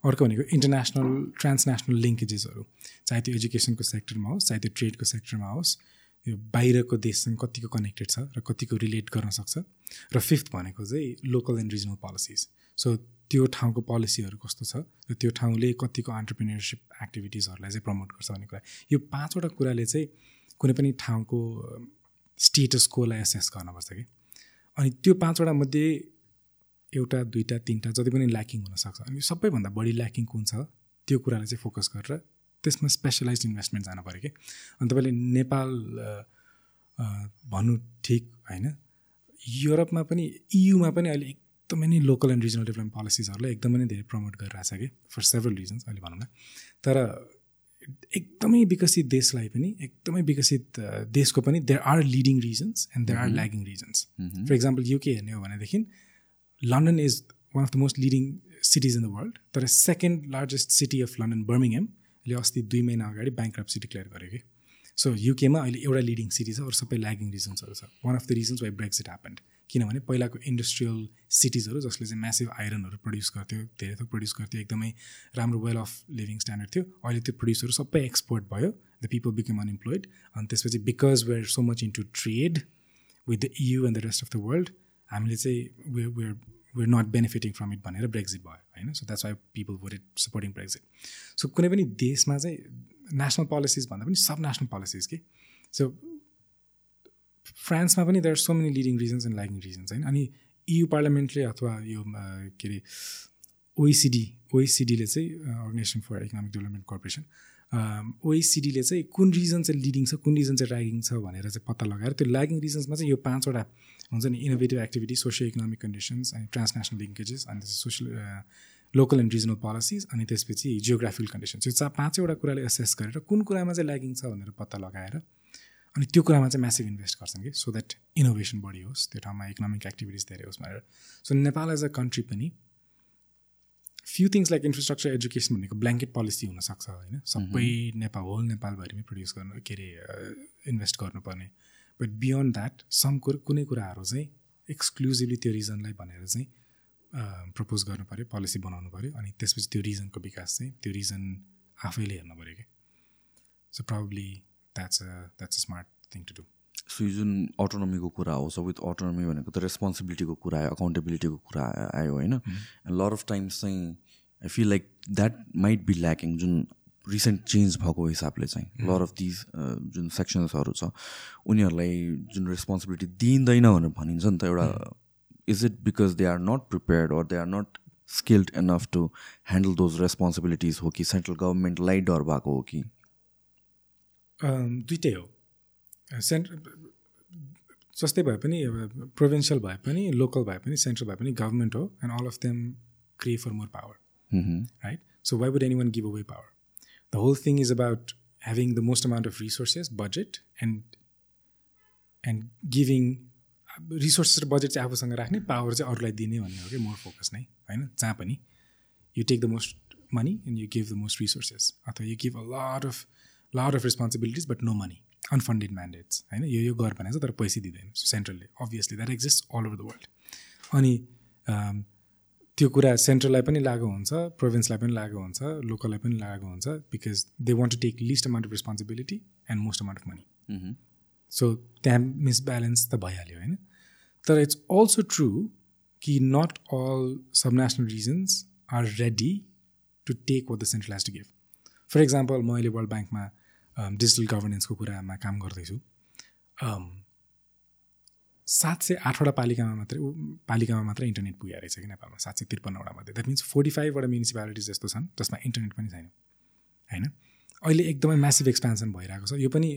अर्को भनेको इन्टरनेसनल ट्रान्सनेसनल लिङ्केजेसहरू चाहे त्यो एजुकेसनको सेक्टरमा होस् चाहे त्यो ट्रेडको सेक्टरमा होस् यो बाहिरको देशसँग कतिको कनेक्टेड छ र कतिको रिलेट गर्न सक्छ। र फिफ्थ भनेको चाहिँ local and regional policies so त्यो ठाउँको पोलिसीहरू कस्तो छ र त्यो ठाउँले कतिको अन्टरप्रिनियरसिप एक्टिभिटिजहरूलाई चाहिँ प्रमोट गर्छ भन्ने कुरा। यो पाँचवटा कुराले चाहिँ कुनै पनि ठाउँको स्टेटस कोलाई एसेस गर्नुपर्छ कि। अनि त्यो पाँचवटा मध्ये एउटा दुईवटा तिनवटा जति पनि ल्याकिङ हुनसक्छ अनि सबैभन्दा बढी ल्याकिङ कुन छ त्यो कुरालाई चाहिँ फोकस गरेर त्यसमा स्पेसलाइज इन्भेस्टमेन्ट जानु पऱ्यो कि। अनि तपाईँले नेपाल भन्नु ठिक होइन। युरोपमा पनि इयुमा पनि अहिले एकदमै नै लोकल एन्ड रिजनल डेभलपमेन्ट पोलिसिजहरूलाई एकदमै नै धेरै प्रमोट गरिरहेछ कि फर सेभरल रिजन्स अहिले भनौँ न तर एकदमै विकसित देशलाई पनि एकदमै विकसित देशको पनि there are leading regions and there are lagging regions for example UK हेर्ने हो भनेदेखि London is one of the most leading cities in the world तर second largest city of London Birmingham ले अस्ति दुई महिना अगाडि ब्याङ्क डिक्लेयर गर्यो कि। सो युकेमा अहिले एउटा लिडिङ सिटी छ अरू सबै ल्यागिङ रिजन्सहरू छ। One of the regions why Brexit happened किनभने पहिलाको इन्डस्ट्रियल सिटिजहरू जसले चाहिँ म्यासिभ आइरनहरू प्रड्युस गर्थ्यो धेरै थोक प्रड्युस गर्थ्यो एकदमै राम्रो वेल अफ लिभिङ स्ट्यान्डर्ड थियो। अहिले त्यो प्रड्युसहरू सबै एक्सपोर्ट भयो द पिपल बिकम अनइम्प्लोइड अनि त्यसपछि because we're so much into trade with the EU and the rest of the world हामीले चाहिँ we're we're we're not benefiting from it भनेर ब्रेक्जिट भयो होइन? So that's why people were it supporting Brexit so कुनै पनि देशमा चाहिँ national policies भन्दा पनि सब नेसनल पोलिसिज कि? सो फ्रान्समा पनि there so many leading regions and lagging regions होइन अनि इयु पार्लियामेन्टले अथवा यो के अरे ओइसिडी ओइसिडीले चाहिँ organisation for economic development corporation ओइसिडीले चाहिँ कुन रिजन चाहिँ लिडिङ छ कुन रिजन चाहिँ ल्यागिङ छ भनेर चाहिँ पत्ता लगाएर त्यो ल्यागिङ रिजन्समा चाहिँ यो पाँचवटा हुन्छ नि innovative activity socio economic conditions अनि ट्रान्सनेसनल लिङ्केजेस अनि social local and regional policies अनि त्यसपछि जियोग्राफिकल कन्डिसन्स यो चा पाँचवटा कुराले एसेस गरेर कुन कुरामा चाहिँ ल्यागिङ छ भनेर पत्ता लगाएर अनि त्यो कुरामा चाहिँ म्यासिभ इन्भेस्ट गर्छन् कि? सो द्याट इनोभेसन बढी होस् त्यो ठाउँमा इकोनोमिक एक्टिभिटिज धेरै होस् भनेर। So Nepal as a country पनि few things like infrastructure education भनेको ब्ल्याङ्केट पोलिसी हुनसक्छ होइन? सबै नेपाल होल नेपालभरिमै प्रड्युस गर्नु के अरे इन्भेस्ट गर्नुपर्ने। बट बियोन्ड द्याट सम कुरो कुनै कुराहरू चाहिँ एक्सक्लुजिभली त्यो रिजनलाई भनेर चाहिँ प्रपोज गर्नु पऱ्यो पोलिसी बनाउनु पऱ्यो अनि त्यसपछि त्यो रिजनको विकास चाहिँ त्यो रिजन आफैले हेर्नु पऱ्यो क्या so probably that's that's a smart thing to do so यो जुन अटोनोमीको कुरा हो सो विथ अटोनोमी भनेको त रेस्पोन्सिबिलिटीको कुरा आयो अकाउन्टेबिलिटीको कुरा आयो होइन लर अफ टाइम्स चाहिँ I feel like that might be lacking जुन रिसेन्ट चेन्ज भएको हिसाबले चाहिँ लर अफ दिज जुन सेक्सन्सहरू छ उनीहरूलाई जुन रेस्पोन्सिबिलिटी दिइँदैन भनेर भनिन्छ नि त एउटा is it because they are not prepared or they are not skilled enough to handle those responsibilities हो कि सेन्ट्रल गभर्मेन्टलाई डर भएको हो कि दुइटै हो। सेन्ट्र जस्तै भए पनि प्रोभिन्सियल भए पनि लोकल भए पनि सेन्ट्रल भए पनि गभर्मेन्ट हो and all of them cry for more power right so why would anyone give away power the whole thing is about having the most amount of resources budget and and giving resources र budget चाहिँ आफूसँग राख्ने power चाहिँ अरूलाई दिने भन्ने हो कि मोर फोकस नै होइन? जहाँ पनि you take the most money and you give the most resources अथवा you give a lot of lot of responsibilities but no money unfunded mandates होइन यो यो गर भनेको तर पैसा दिँदैन सेन्ट्रलले obviously that exist all over the world अनि त्यो कुरा सेन्ट्रललाई पनि लागु हुन्छ प्रोभिन्सलाई पनि लागु हुन्छ लोकललाई पनि लागु हुन्छ because they want to take least amount of responsibility and most amount of money so त्यहाँ मिसब्यालेन्स त भइहाल्यो होइन तर इट्स अल्सो ट्रु कि not all subnational regions are ready to take what the central has to give for example म अहिले world ब्याङ्कमा digital गभर्नेन्सको कुरामा काम गर्दैछु। सात सय आठवटा पालिकामा मात्रै पालिकामा मात्रै इन्टरनेट पुगेको रहेछ कि नेपालमा सात सय त्रिपन्नवटा मध्ये द्याट मिन्स फोर्टी फाइभवटा म्युनिसिपालिटिज जस्तो छन् जसमा इन्टरनेट पनि छैन होइन? अहिले एकदमै म्यासिभ एक्सपेन्सन भइरहेको छ। यो पनि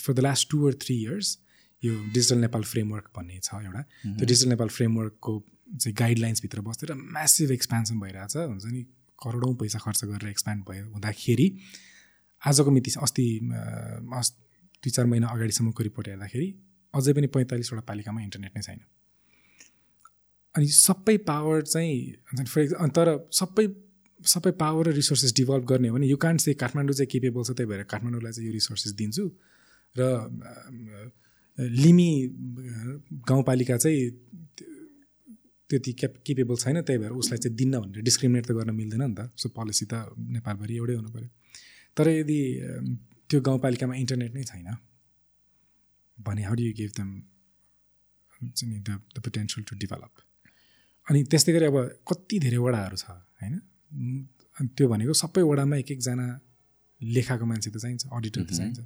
for the last two or three years यो डिजिटल नेपाल फ्रेमवर्क भन्ने छ एउटा। त्यो डिजिटल नेपाल फ्रेमवर्कको चाहिँ गाइडलाइन्सभित्र बसेर म्यासिभ एक्सपेन्सन भइरहेछ। हुन्छ नि करोडौँ पैसा खर्च गरेर एक्सप्यान्ड भयो हुँदाखेरि आजको मिति अस्ति अस् दुई चार महिना अगाडिसम्मको रिपोर्ट हेर्दाखेरि अझै पनि पैँतालिसवटा पालिकामा इन्टरनेट नै छैन। अनि सबै पावर चाहिँ फर तर सबै सबै पावर र रिसोर्सेस डिभल्भ गर्ने हो भने यु कान्ट से काठमाडौँ चाहिँ केपेबल छ त्यही भएर काठमाडौँलाई चाहिँ यो रिसोर्सेस दिन्छु। र लिमी गाउँपालिका चाहिँ त्यति क्याप केपेबल छैन त्यही भएर उसलाई चाहिँ दिन्न भनेर डिस्क्रिमिनेट त गर्न मिल्दैन नि त। सो पोलिसी त नेपालभरि एउटै हुनु पऱ्यो। तर यदि त्यो गाउँपालिकामा इन्टरनेट नै छैन भने how do you give them नि the the potential to develop अनि त्यस्तै गरी अब कति धेरै वडाहरू छ होइन? अनि त्यो भनेको सबै वडामा एक एकजना लेखाको मान्छे त चाहिन्छ अडिटर त चाहिन्छ।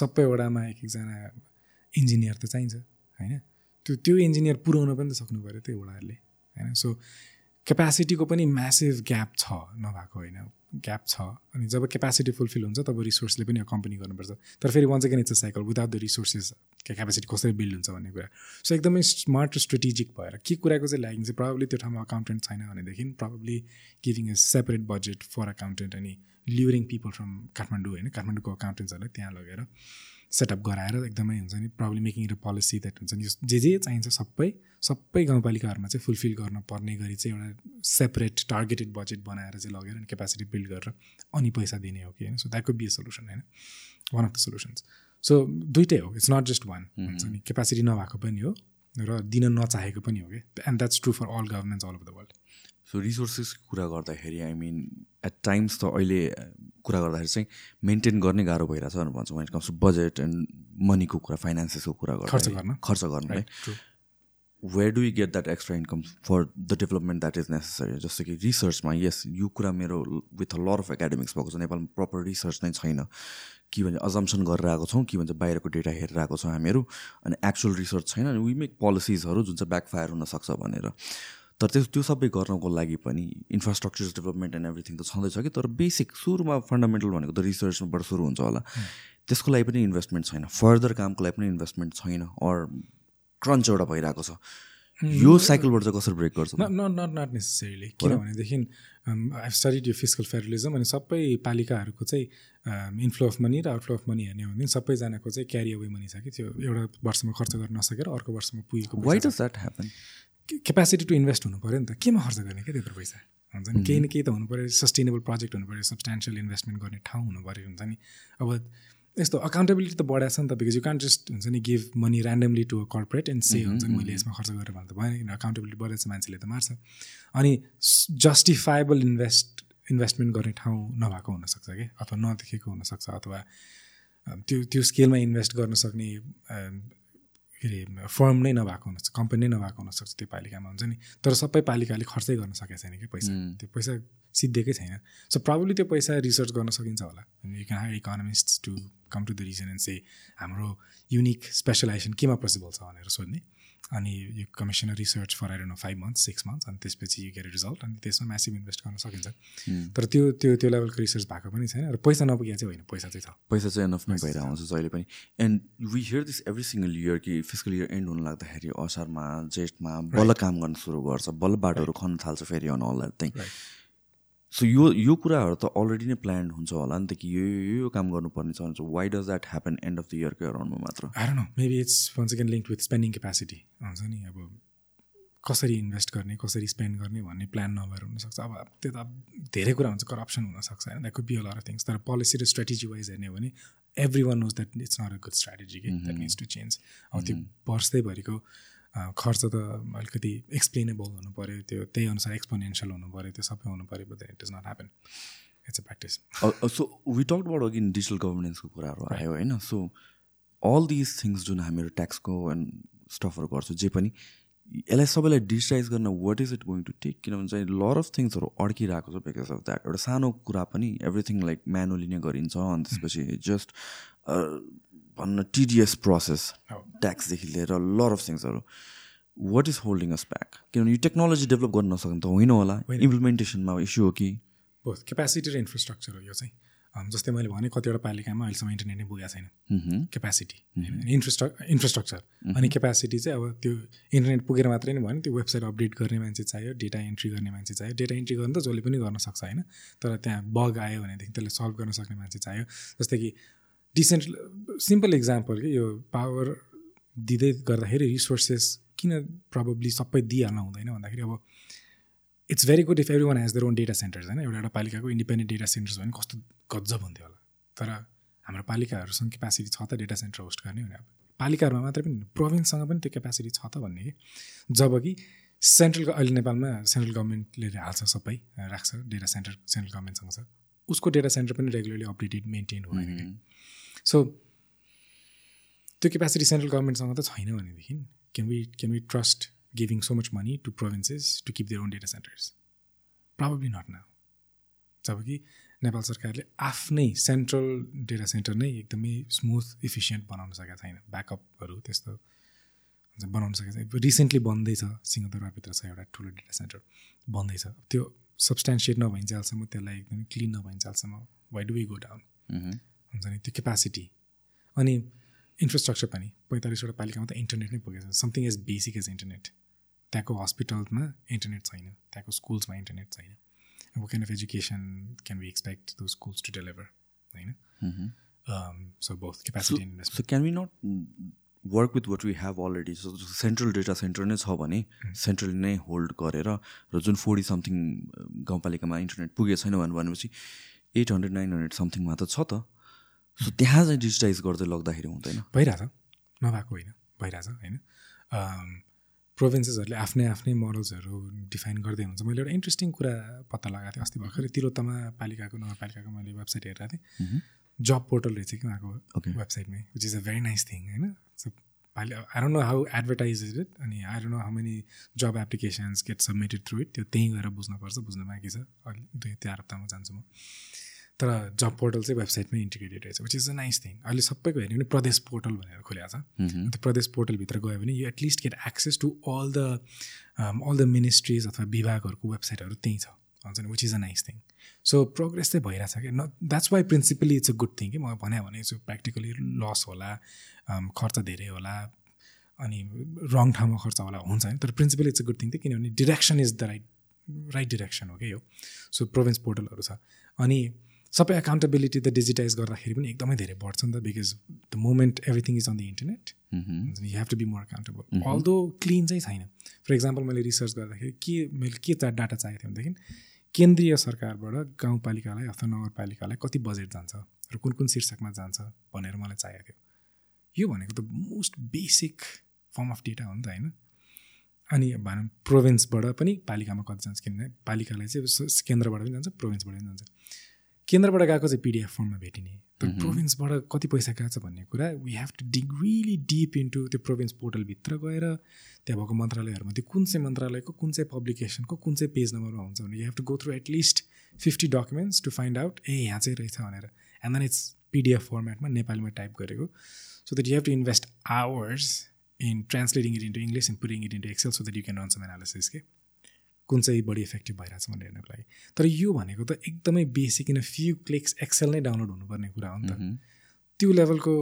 सबै वडामा एक एकजना इन्जिनियर त चाहिन्छ होइन? त्यो त्यो इन्जिनियर पुऱ्याउन पनि त सक्नु पऱ्यो त्यो वडाहरूले होइन? सो क्यापेसिटीको पनि म्यासिभ ग्याप छ नभएको होइन। ग्याप छ। अनि जब क्यापेसिटी फुलफिल हुन्छ तब रिसोर्सले पनि कम्पनी गर्नुपर्छ। तर फेरि one second it's a cycle without the resources capacity कसरी बिल्ड हुन्छ भन्ने कुरा। सो एकदमै स्मार्ट र स्ट्रेटेजिक भएर के कुराको चाहिँ ल्यागिङ चाहिँ प्रब्लली त्यो ठाउँमा अकाउन्टेन्ट छैन भनेदेखि probably giving a separate budget for accountant अनि ल्युरिङ पिपल फ्रम काठमाडौँ होइन? काठमाडौँको अकाउन्टेन्ट्सहरूलाई त्यहाँ लगेर। सेटअप गराएर एकदमै हुन्छ नि प्रब्लम मेकिङ र पोलिसी द्याट हुन्छ नि जे जे चाहिन्छ सबै सबै गाउँपालिकाहरूमा चाहिँ फुलफिल गर्न पर्ने गरी चाहिँ एउटा सेपरेट टार्गेटेड बजेट बनाएर चाहिँ लगेर अनि क्यापेसिटी बिल्ड गरेर अनि पैसा दिने हो कि होइन। So that could be a solution होइन? One of the solutions so दुइटै हो इट्स नट जस्ट वान हुन्छ नि। क्यापेसिटी नभएको पनि हो र दिन नचाहेको पनि हो कि। And that's true for all governments all over the world so रिसोर्सेसको कुरा गर्दाखेरि आई मिन एट टाइम्स त अहिले कुरा गर्दाखेरि चाहिँ मेन्टेन गर्ने गाह्रो भइरहेछ भनेर भन्छ one comes to budget and मनीको कुरा फाइनेन्सेसको कुरा खर्च गर्न। गर्नलाई where do you get that extra income for the development that is necessary जस्तो कि रिसर्चमा यस यो कुरा मेरो with a lot of academics भएको छ। नेपालमा प्रपर रिसर्च नै छैन। के भन्छ अजम्सन गरेर आएको छौँ के भन्छ बाहिरको डेटा हेरेर आएको छौँ हामीहरू। अनि एक्चुअल रिसर्च छैन। अनि वी मेक पोलिसिजहरू जुन चाहिँ ब्याकफायर हुनसक्छ भनेर। तर त्यो त्यो सबै गर्नको लागि पनि इन्फ्रास्ट्रक्चर डेभलपमेन्ट एन्ड एभ्रिथिङ त छँदैछ कि? तर बेसिक सुरुमा फन्डामेन्टल भनेको त रिसर्चबाट सुरु हुन्छ होला। त्यसको लागि पनि इन्भेस्टमेन्ट छैन। फर्दर कामको लागि पनि इन्भेस्टमेन्ट छैन अर क्रन्च एउटा भइरहेको छ। यो साइकलबाट चाहिँ कसरी ब्रेक गर्छ? नट नट नट नेसेसरीली किनभनेदेखि आई स्टडिड यो फिजिकल फेडरलिजम अनि सबै पालिकाहरूको चाहिँ इन्फ्लो अफ मनी र आउटफ्लो अफ मनी हेर्ने हो भने सबैजनाको चाहिँ क्यारी अवे मनी छ कि? त्यो एउटा वर्षमा खर्च गर्न नसकेर अर्को वर्षमा पुगेको why does that happen capacity to invest हुनु पऱ्यो नि त। केमा खर्च गर्ने क्या त्यत्रो पैसा? हुन्छ नि। केही न केही त हुनु पऱ्यो सस्टेनेबल प्रोजेक्ट हुनु पऱ्यो सब्सटेन्सियल इन्भेस्टमेन्ट गर्ने ठाउँ हुनु पऱ्यो हुन्छ नि। अब यस्तो अकाउन्टेबिलिटी त बढाएको छ नि त बिकज यु कान्ट जस्ट हुन्छ नि give money randomly to a corporate and say हुन्छ नि मैले यसमा खर्च गरेर भन्दा त भएन किन? अकाउन्टेबिलिटी बढाएको छ मान्छेले त मार्छ। अनि जस्टिफाएबल इन्भेस्ट इन्भेस्टमेन्ट गर्ने ठाउँ नभएको हुनसक्छ कि अथवा नदेखेको हुनसक्छ अथवा त्यो त्यो स्केलमा इन्भेस्ट गर्न सक्ने के अरे फर्म नै नभएको हुनसक्छ कम्पनी नै नभएको हुनसक्छ त्यो पालिकामा हुन्छ नि। तर सबै पालिकाले खर्चै गर्न सकेको छैन कि पैसा। त्यो पैसा सिद्धिएकै छैन। सो प्रब्लली त्यो पैसा रिसर्च गर्न सकिन्छ होला। You can hire economist to come to the region and say हाम्रो युनिक स्पेसलाइजेसन केमा पोसिबल छ भनेर सोध्ने। अनि you commission research for I dunno five months six months अनि त्यसपछि यु गेट रिजल्ट अनि त्यसमा म्यासिभ इन्भेस्ट गर्न सकिन्छ। तर त्यो त्यो त्यो लेभलको रिसर्च भएको पनि छैन र पैसा नपुगे चाहिँ होइन पैसा चाहिँ छ। पैसा चाहिँ एनफ नै भइरहेको हुन्छ जहिले पनि। And we hear this every single year कि फिजिकल इयर एन्ड हुन लाग्दाखेरि असारमा जेठमा बल्ल काम गर्न सुरु गर्छ बल्ल बाटोहरू खन्न थाल्छ फेरि on all that thing so यो यो कुराहरू त अलरेडी नै प्लान हुन्छ होला नि त कि यो यो काम गर्नुपर्ने छ भने why does that happen end of the इयरको अराउन्डमा मात्र? I know maybe it's once again link with spending capacity हुन्छ नि अब कसरी इन्भेस्ट गर्ने कसरी स्पेन्ड गर्ने भन्ने प्लान नभएर हुनसक्छ। अब त्यो त धेरै कुरा हुन्छ करप्सन हुनसक्छ होइन। That could be all of things तर पोलिसी र स्ट्राटेजी वाइज हेर्ने हो भने every one knows that it's not a good strategy कि द्याट मिन्स टु चेन्ज अब त्यो वर्षदैभरिको खर्च त अलिकति एक्सप्लेनेबल हुनु पऱ्यो त्यो त्यही अनुसार एक्सपोनेन्सियल हुनु पऱ्यो त्यो सबै हुनु पऱ्यो but it is not happen it's a practice so we टकबाट अघि डिजिटल गभर्नेन्सको कुराहरू आयो होइन? सो अल दिज थिङ्स जुन हामीहरू ट्याक्सको एन्ड स्टफहरू गर्छौँ जे पनि यसलाई सबैलाई डिजिटाइज गर्न what is it going to take किनभने चाहिँ लर अफ थिङ्सहरू अड्किरहेको छ बिकज अफ द्याट एउटा सानो कुरा पनि एभ्रिथिङ लाइक म्यानुअली नै गरिन्छ अनि त्यसपछि जस्ट भन्न टिडिएस प्रोसेस ट्याक्सदेखि लिएर lot of थिङ्सहरू what is holding us back किनभने यो टेक्नोलोजी डेभलप गर्न नसक्ने त होइन होला। इम्प्लिमेन्टेसनमा इस्यु हो कि? क्यापेसिटी र इन्फ्रास्ट्रक्चर हो यो चाहिँ। जस्तै मैले भने कतिवटा पालिकामा अहिलेसम्म इन्टरनेट नै पुगेको छैन। क्यापेसिटी होइन। इन्फ्रास्ट्रक इन्फ्रास्ट्रक्चर अनि क्यापेसिटी चाहिँ अब त्यो इन्टरनेट पुगेर मात्रै नै भयो त्यो वेबसाइट अपडेट गर्ने मान्छे चाहियो डेटा इन्ट्री गर्ने मान्छे चाहियो। डेटा इन्ट्री गर्नु त जसले पनि गर्न सक्छ होइन? तर त्यहाँ बग आयो भनेदेखि त्यसलाई सल्भ गर्न सक्ने मान्छे चाहियो। जस्तै कि डिसेन्ट सिम्पल इक्जाम्पल कि यो पावर दिँदै गर्दाखेरि रिसोर्सेस किन प्रब्ली सबै दिइहाल्न हुँदैन भन्दाखेरि अब it's very good if every one has their own data centres होइन? एउटा एउटा पालिकाको इन्डिपेन्डेन्ट डेटा सेन्टर्स भने कस्तो गजब हुन्थ्यो होला। तर हाम्रो पालिकाहरूसँग क्यापेसिटी छ त डेटा सेन्टर होस्ट गर्ने भने पालिकाहरूमा मात्रै पनि प्रोभिन्ससँग पनि त्यो क्यापेसिटी छ त भन्ने कि? जब कि सेन्ट्रल अहिले नेपालमा सेन्ट्रल गभर्मेन्टले हाल्छ सबै राख्छ डेटा सेन्टर सेन्ट्रल गभर्मेन्टसँग छ। उसको डेटा सेन्टर पनि रेगुलरली अपडेटेड मेन्टेन हुँदैन सो त्यो क्यापेसिटी सेन्ट्रल गभर्मेन्टसँग त छैन भनेदेखि can we can we trust giving so much money to provinces to keep their own data centres probably not now जब कि नेपाल सरकारले आफ्नै सेन्ट्रल डेटा सेन्टर नै एकदमै स्मुथ इफिसियन्ट बनाउन सकेको छैन। ब्याकअपहरू त्यस्तो बनाउन सकेको छैन। रिसेन्टली बन्दैछ सिंहदरबारभित्र छ एउटा ठुलो डेटा सेन्टर बन्दैछ त्यो सब्सटेन्सिएट नभइन्जेलसम्म त्यसलाई एकदमै clean नभइन्जेलसम्म why do we go down हुन्छ नि त्यो क्यापेसिटी अनि इन्फ्रास्ट्रक्चर पनि पैँतालिसवटा पालिकामा त इन्टरनेट नै पुगेको छ। Something as basic as internet त्यहाँको हस्पिटलमा इन्टरनेट छैन त्यहाँको स्कुल्समा इन्टरनेट छैन। अब kind of education can we expect the schools to deliver होइन? So both capacity so can we not work with what we have already so central data centre नै छ भने सेन्ट्रल नै होल्ड गरेर र जुन फोर्टी समथिङ गाउँपालिकामा internet पुगेको छैन भनेपछि एट हन्ड्रेड नाइन हन्ड्रेड समथिङमा त छ त। सो त्यहाँ चाहिँ डिजिटाइज गर्दै लग्दाखेरि हुँदैन। भइरहेछ। नभएको होइन। भइरहेछ होइन। प्रोभिन्सेसहरूले आफ्नै आफ्नै मोडल्सहरू डिफाइन गर्दै हुन्छ मैले एउटा इन्ट्रेस्टिङ कुरा पत्ता लगाएको थिएँ। अस्ति भर्खरै तिलोत्तमा पालिकाको नगरपालिकाको मैले वेबसाइट हेरेको थिएँ। जब पोर्टल रहेछ कि उहाँको वेबसाइटमै which is a very nice thing होइन। पालि I don't know how advertise is it अनि I don't know how many job applications get submitted through it त्यो त्यहीँ गएर बुझ्नुपर्छ। बुझ्नु बाँकी छ। अहिले दुई चार हप्तामा जान्छु म। तर जब पोर्टल चाहिँ वेबसाइटमै इन्टिग्रेटेड रहेछ which is a nice thing अहिले सबैको हेर्ने भने प्रदेश पोर्टल भनेर खोलेको छ। त्यो प्रदेश पोर्टलभित्र गयो भने you at least get access to all the all the ministries अथवा विभागहरूको वेबसाइटहरू त्यहीँ छ। हुन्छ नि which is a nice thing so progress चाहिँ भइरहेछ कि न that's why principally it's a good thing कि म भने भने चाहिँ प्र्याक्टिकली लस होला खर्च धेरै होला अनि रङ ठाउँमा खर्च होला हुन्छ नि। तर principally it's a good thing थियो किनभने direction is the right right direction हो कि यो। सो प्रोभिन्स पोर्टलहरू छ। अनि सबै एकाउन्टेबिलिटी त डिजिटाइज गर्दाखेरि पनि एकदमै धेरै बढ्छ नि त because the moment everything is on the internet you have to be more accountable although clean चाहिँ छैन. फर इक्जाम्पल मैले रिसर्च गर्दाखेरि के मैले के डाटा चाहिएको थियो भनेदेखि केन्द्रीय सरकारबाट गाउँपालिकालाई अथवा नगरपालिकालाई कति बजेट जान्छ र कुन कुन शीर्षकमा जान्छ भनेर मलाई चाहिएको थियो। यो भनेको त most basic form of data हो नि त होइन। अनि भनौँ प्रोभिन्सबाट पनि पालिकामा कति जान्छ किनभने पालिकालाई चाहिँ केन्द्रबाट पनि जान्छ प्रोभिन्सबाट पनि जान्छ। केन्द्रबाट गएको चाहिँ पिडिएफ फर्ममा भेटिने। तर प्रोभिन्सबाट कति पैसा गएको छ भन्ने कुरा we have to dig really deep into त्यो प्रोभिन्स पोर्टलभित्र गएर त्यहाँ भएको मन्त्रालयहरूमा त्यो कुन चाहिँ मन्त्रालयको कुन चाहिँ पब्लिकेसनको कुन चाहिँ पेज नम्बरमा हुन्छ भने you have to go through at least fifty documents to find out ए यहाँ चाहिँ रहेछ भनेर। एन्ड देन इट्स पिडिएफ फर्मेटमा नेपालीमा टाइप गरेको। So that you have to invest hours in translating it into English and putting it into Excel so that you can run some analysis के कुन चाहिँ बढी इफेक्टिभ भइरहेछ भनेर हेर्नको लागि। तर यो भनेको त एकदमै बेसिक किन फ्यु क्लिक्स एक्सेल नै डाउनलोड हुनुपर्ने कुरा हो नि त। त्यो लेभलको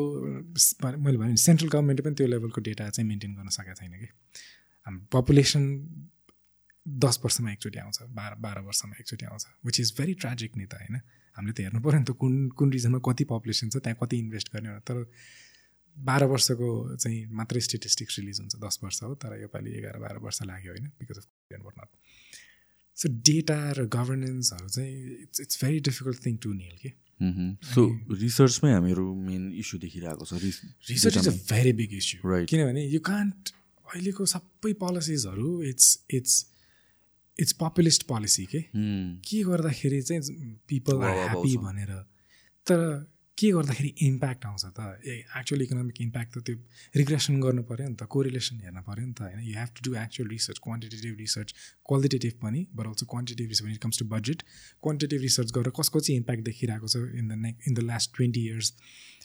मैले भने सेन्ट्रल गभर्मेन्टले पनि त्यो लेभलको डेटा चाहिँ मेन्टेन गर्न सकेको छैन कि। हाम्रो पपुलेसन दस वर्षमा एकचोटि आउँछ बाह्र बाह्र वर्षमा एकचोटि आउँछ विच इज भेरी ट्राजिक नि त होइन? हामीले त हेर्नु पऱ्यो नि त कुन कुन रिजनमा कति पपुलेसन छ त्यहाँ कति इन्भेस्ट गर्ने तर बाह्र वर्षको चाहिँ मात्रै स्टेटिस्टिक्स रिलिज हुन्छ दस वर्ष हो तर योपालि एघार बाह्र वर्ष लाग्यो होइन because of not so data र गभर्नेन्सहरू चाहिँ it's it's very difficult thing to nil के सो रिसर्चमै हामीहरू मेन इस्यु देखिरहेको छ research is a very big issue. किनभने यु कान्ट अहिलेको सबै पोलिसिजहरू it's it's it's populist policy के के गर्दाखेरि चाहिँ पिपल आर ह्याप्पी। भनेर तर के गर्दाखेरि इम्प्याक्ट आउँछ त? ए एक्चुअल इकोनोमिक इम्प्याक्ट त त्यो रिग्रेसन गर्नु पऱ्यो नि त कोरिलेसन हेर्नु पऱ्यो नि त होइन? You have to do actual research quantitative research qualitative पनि but also quantitative research it comes to budget quantitative research गरेर कसको चाहिँ इम्प्याक्ट देखिरहेको छ in the neck in the last twenty years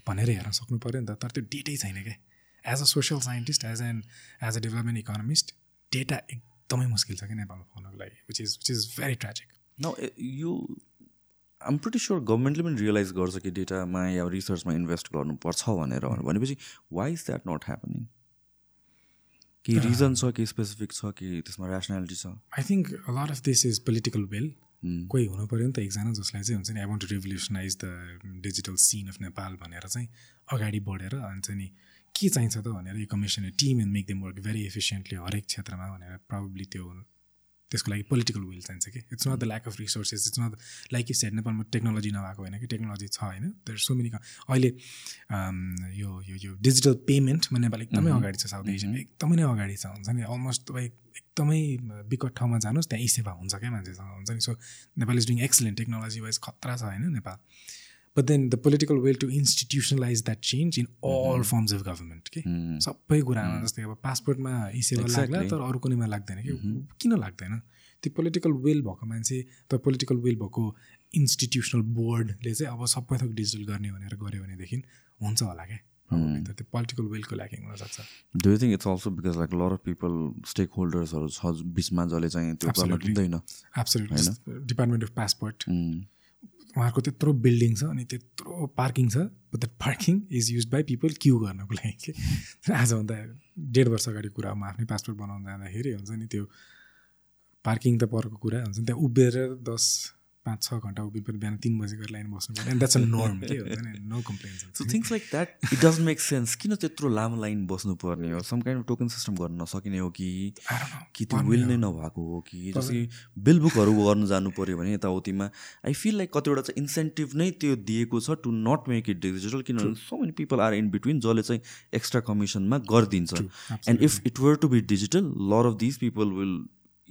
भनेर हेर्न सक्नु पऱ्यो नि त। तर त्यो डेटै छैन क्या as a social scientist as an as a development economist data एकदमै मुस्किल छ क्या नेपालमा पाउनको लागि which is which is very tragic न यो आम प्रिटी स्योर गभर्मेन्टले पनि रियलाइज गर्छ कि डेटामा या रिसर्चमा इन्भेस्ट गर्नुपर्छ भनेर भनेपछि why is that not happening केही रिजन छ केही स्पेसिफिक छ कि त्यसमा ऱ्यासनालिटी छ? I think lot of this is political will कोही हुनु पऱ्यो नि त एकजना जसलाई चाहिँ हुन्छ नि I want to revolutionise the digital scene of Nepal भनेर चाहिँ अगाडि बढेर अनि चाहिँ नि के चाहिन्छ त भनेर यो commission team and make them work very efficiently हरेक क्षेत्रमा भनेर प्रब्ली त्यो त्यसको लागि पोलिटिकल विल चाहिन्छ कि? It's not the lack of resources it's not like you set नेपालमा टेक्नोलोजी नभएको होइन कि टेक्नोलोजी छ होइन। देयर सो मेनी अहिले um, यो यो यो डिजिटल पेमेन्टमा नेपाल एकदमै अगाडि छ साउथ एसियामा एकदमै नै अगाडि छ हुन्छ नि? अलमोस्ट तपाईँ एकदमै विकट ठाउँमा जानुहोस् त्यहाँ ई सेवा हुन्छ क्या मान्छेसँग हुन्छ नि? So Nepal is doing excellent technology wise खतरा छ होइन Nepal. But then the political will to institutionalise that change in all forms of government के सबै कुरामा जस्तै अब पासपोर्टमा ई सेवा लाग्ला. तर अरू कुनैमा लाग्दैन कि किन लाग्दैन? त्यो पोलिटिकल विल भएको मान्छे त पोलिटिकल विल भएको इन्स्टिट्युसनल बोर्डले चाहिँ अब सबै थोक डिजिटल गर्ने भनेर गऱ्यो भनेदेखि हुन्छ होला क्या? अब त्यो पोलिटिकल विलको ल्याकिङ हुनसक्छ do think it's also because like lot of people stake होल्डर्सहरू छ बिचमा जसले चाहिँ त्यो गर्न. दिँदैन? डिपार्टमेन्ट अफ पासपोर्ट उहाँहरूको त्यत्रो बिल्डिङ छ अनि त्यत्रो पार्किङ छ that parking is use by people queue गर्नको लागि। कि आजभन्दा डेढ वर्ष अगाडि कुरा म आफ्नै पासपोर्ट बनाउन जाँदाखेरि हुन्छ नि त्यो पार्किङ त परको कुरा हुन्छ नि त्यहाँ उभिएर दस पाँच छ घन्टा पनि बिहान तिन बजी लाइन बस्नु पर्यो एन्ड द्याट्स अ नर्म के no complains so things like that it doesn't make sense किन त्यत्रो लामो लाइन बस्नुपर्ने हो? Some kind of token system गर्न नसकिने हो कि? कि त्यो विल नै नभएको हो कि? जस्तै बिल बुकहरू गर्नु जानु पऱ्यो भने यताउतिमा आई फिल लाइक कतिवटा चाहिँ इन्सेन्टिभ नै त्यो दिएको छ to not make it digital किनभने so many people are in between जसले चाहिँ एक्स्ट्रा कमिसनमा गरिदिन्छ। And if it were to be digital lot of these people will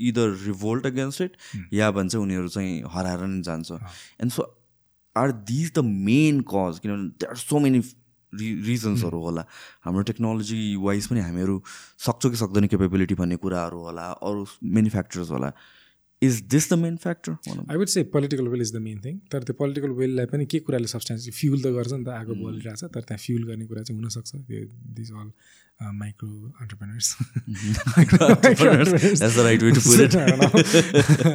either revolt against it या भन्छ उनीहरू चाहिँ हराएर नै जान्छ। And so are these the main cause किनभने देयर आर सो मेनी रिजन्सहरू होला। हाम्रो टेक्नोलोजी वाइज पनि हामीहरू सक्छौँ कि सक्दैन केपेबिलिटी भन्ने कुराहरू होला अरू मेनी फ्याक्टर्स होला। Is this the main factor I would say political will is the main thing तर त्यो पोलिटिकल विललाई पनि के कुराले सब्सटेन्स फ्युल त गर्छ नि त आगो बलिरहेको छ तर त्यहाँ फ्युल गर्ने कुरा चाहिँ हुनसक्छ। These all micro entrepreneurs That's the right way to put it.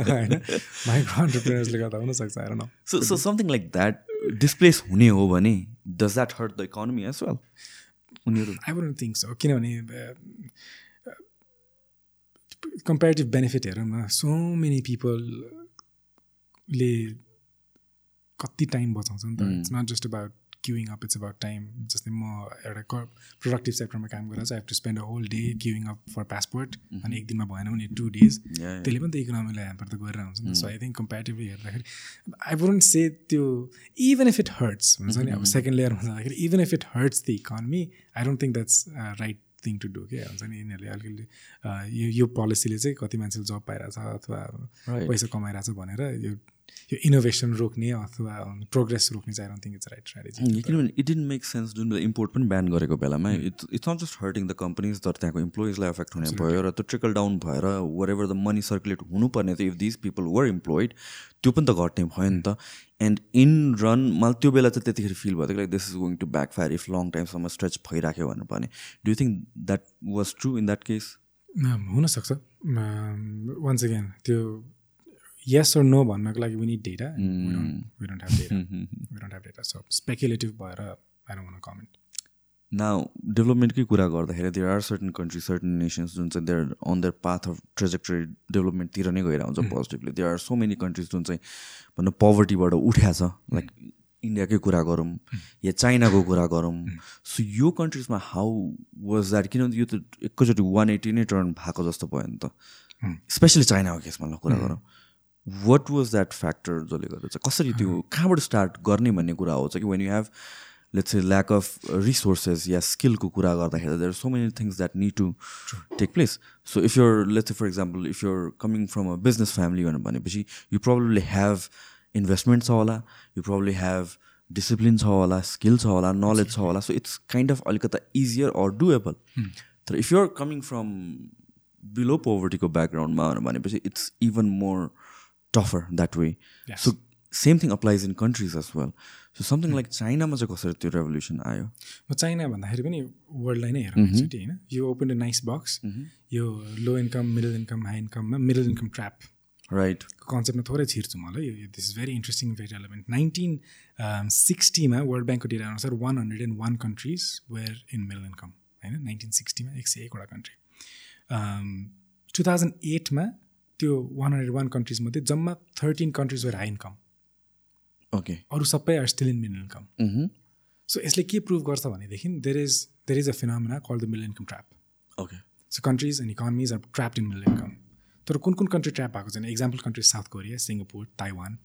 होइन माइक्रो अन्टरप्रेनर्सले गर्दा हुनसक्छ आएर न so so something like that displace हुने हो भने does that hurt the economy as well उनीहरू आई वुडन्ट थिङ्क सो किनभने कम्पेरिटिभ बेनिफिट हेरौँ न सो मेनी पिपलले कति टाइम बचाउँछ नि त it's not just about queuing up it's about time जस्तै म एउटा प्रोडक्टिभ सेक्टरमा काम गरेर चाहिँ have to spend a whole day queuing up for passport अनि एक दिनमा भएन भने टु डेज त्यसले पनि त इकोनोमीलाई ह्याम्पर त गरेर हुन्छ नि सो आई थिङ्क कम्पेरिटिभली हेर्दाखेरि आई वुडन्ट से त्यो इभन इफ इट हर्ट्स हुन्छ नि? अब सेकेन्ड लेयरमा जाँदाखेरि even if it hurts the economy I don't think that's right thing to do के हुन्छ नि? यिनीहरूले अलिकति यो यो पोलिसीले चाहिँ कति मान्छेले जब पाइरहेछ अथवा पैसा कमाइरहेछ भनेर यो यो इनोभेसन रोक्ने अथवा प्रोग्रेस रोक्ने चाहिँ I think it's right strategy किनभने इट डिन्ट मेक सेन्स जुन बेला इम्पोर्ट पनि ब्यान गरेको बेलामा it's it's not just hurting the companies तर त्यहाँको इम्प्लोइजलाई एफेक्ट हुने भयो र त्यो ट्रिकल डाउन भएर wherever the money circulate हुनुपर्ने थियो if these people were employed त्यो पनि त घट्ने भयो नि त. एन्ड इन रन मलाई त्यो बेला चाहिँ त्यतिखेर फिल भयो like this is going to backfire if long टाइमसम्म स्ट्रेच भइराख्यो भने do think that was true in that case हुनसक्छ. वान्स अगेन त्यो यस नो भन्नको लागि we need data we don't have data we don't have data so speculative भएर I don't comment now डेभलपमेन्टकै कुरा गर्दाखेरि there are certain country certain nations जुन चाहिँ there on their path of trajectory डेभलपमेन्टतिर नै गइरहेको हुन्छ positively there are so many countries जुन चाहिँ भनौँ पोभर्टीबाट उठ्या छ लाइक इन्डियाकै कुरा गरौँ या चाइनाको कुरा गरौँ. सो यो कन्ट्रिजमा हाउ वाज द्याट किनभने यो त एकैचोटि वान एट्टी नै टर्न भएको जस्तो भयो नि त। स्पेसली चाइनाको केसमा ल कुरा गरौँ। वाट वाज द्याट फ्याक्टर जसले गर्दा चाहिँ कसरी त्यो कहाँबाट स्टार्ट गर्ने भन्ने कुरा हो? कि when you have let's a lack of resources या स्किलको कुरा गर्दाखेरि there so many things that need to take place so if you're let's for example if you're coming from a business family भनेपछि you probably have investment छ होला you probably have discipline छ होला skill छ होला knowledge छ होला. So it's kind of अलिकता इजियर अर डुएबल तर if you're coming from below पोभर्टीको ब्याकग्राउन्डमा भनेपछि it's even more tougher that way. Yes. So same thing applies in countries as well so something like चाइनामा चाहिँ कसरी त्यो revolution आयो म China भन्दाखेरि पनि वर्ल्डलाई नै हेरौँ एकचोटि होइन यो ओपन द नाइस बक्स यो low income middle income high इन्कममा middle income trap right कन्सेप्टमा थोरै छिर्छु मलाई यो this is very interesting very relevant nineteen सिक्सटीमा world ब्याङ्कको डेटा अनुसार one hundred and one countries were in middle income होइन nineteen सिक्सटीमा एक सय एकवटा कन्ट्री टु थाउजन्ड एटमा त्यो वान हन्ड्रेड वान कन्ट्रिजमध्ये जम्मा thirteen countries were high income okay अरू सबै are still in middle income so यसले के प्रुभ गर्छ भनेदेखि there is there is a phenomena call the middle income trap okay so countries and economies are trapped in middle income तर कुन कुन country trap भएको छैन? Example countries South Korea Singapore Taiwan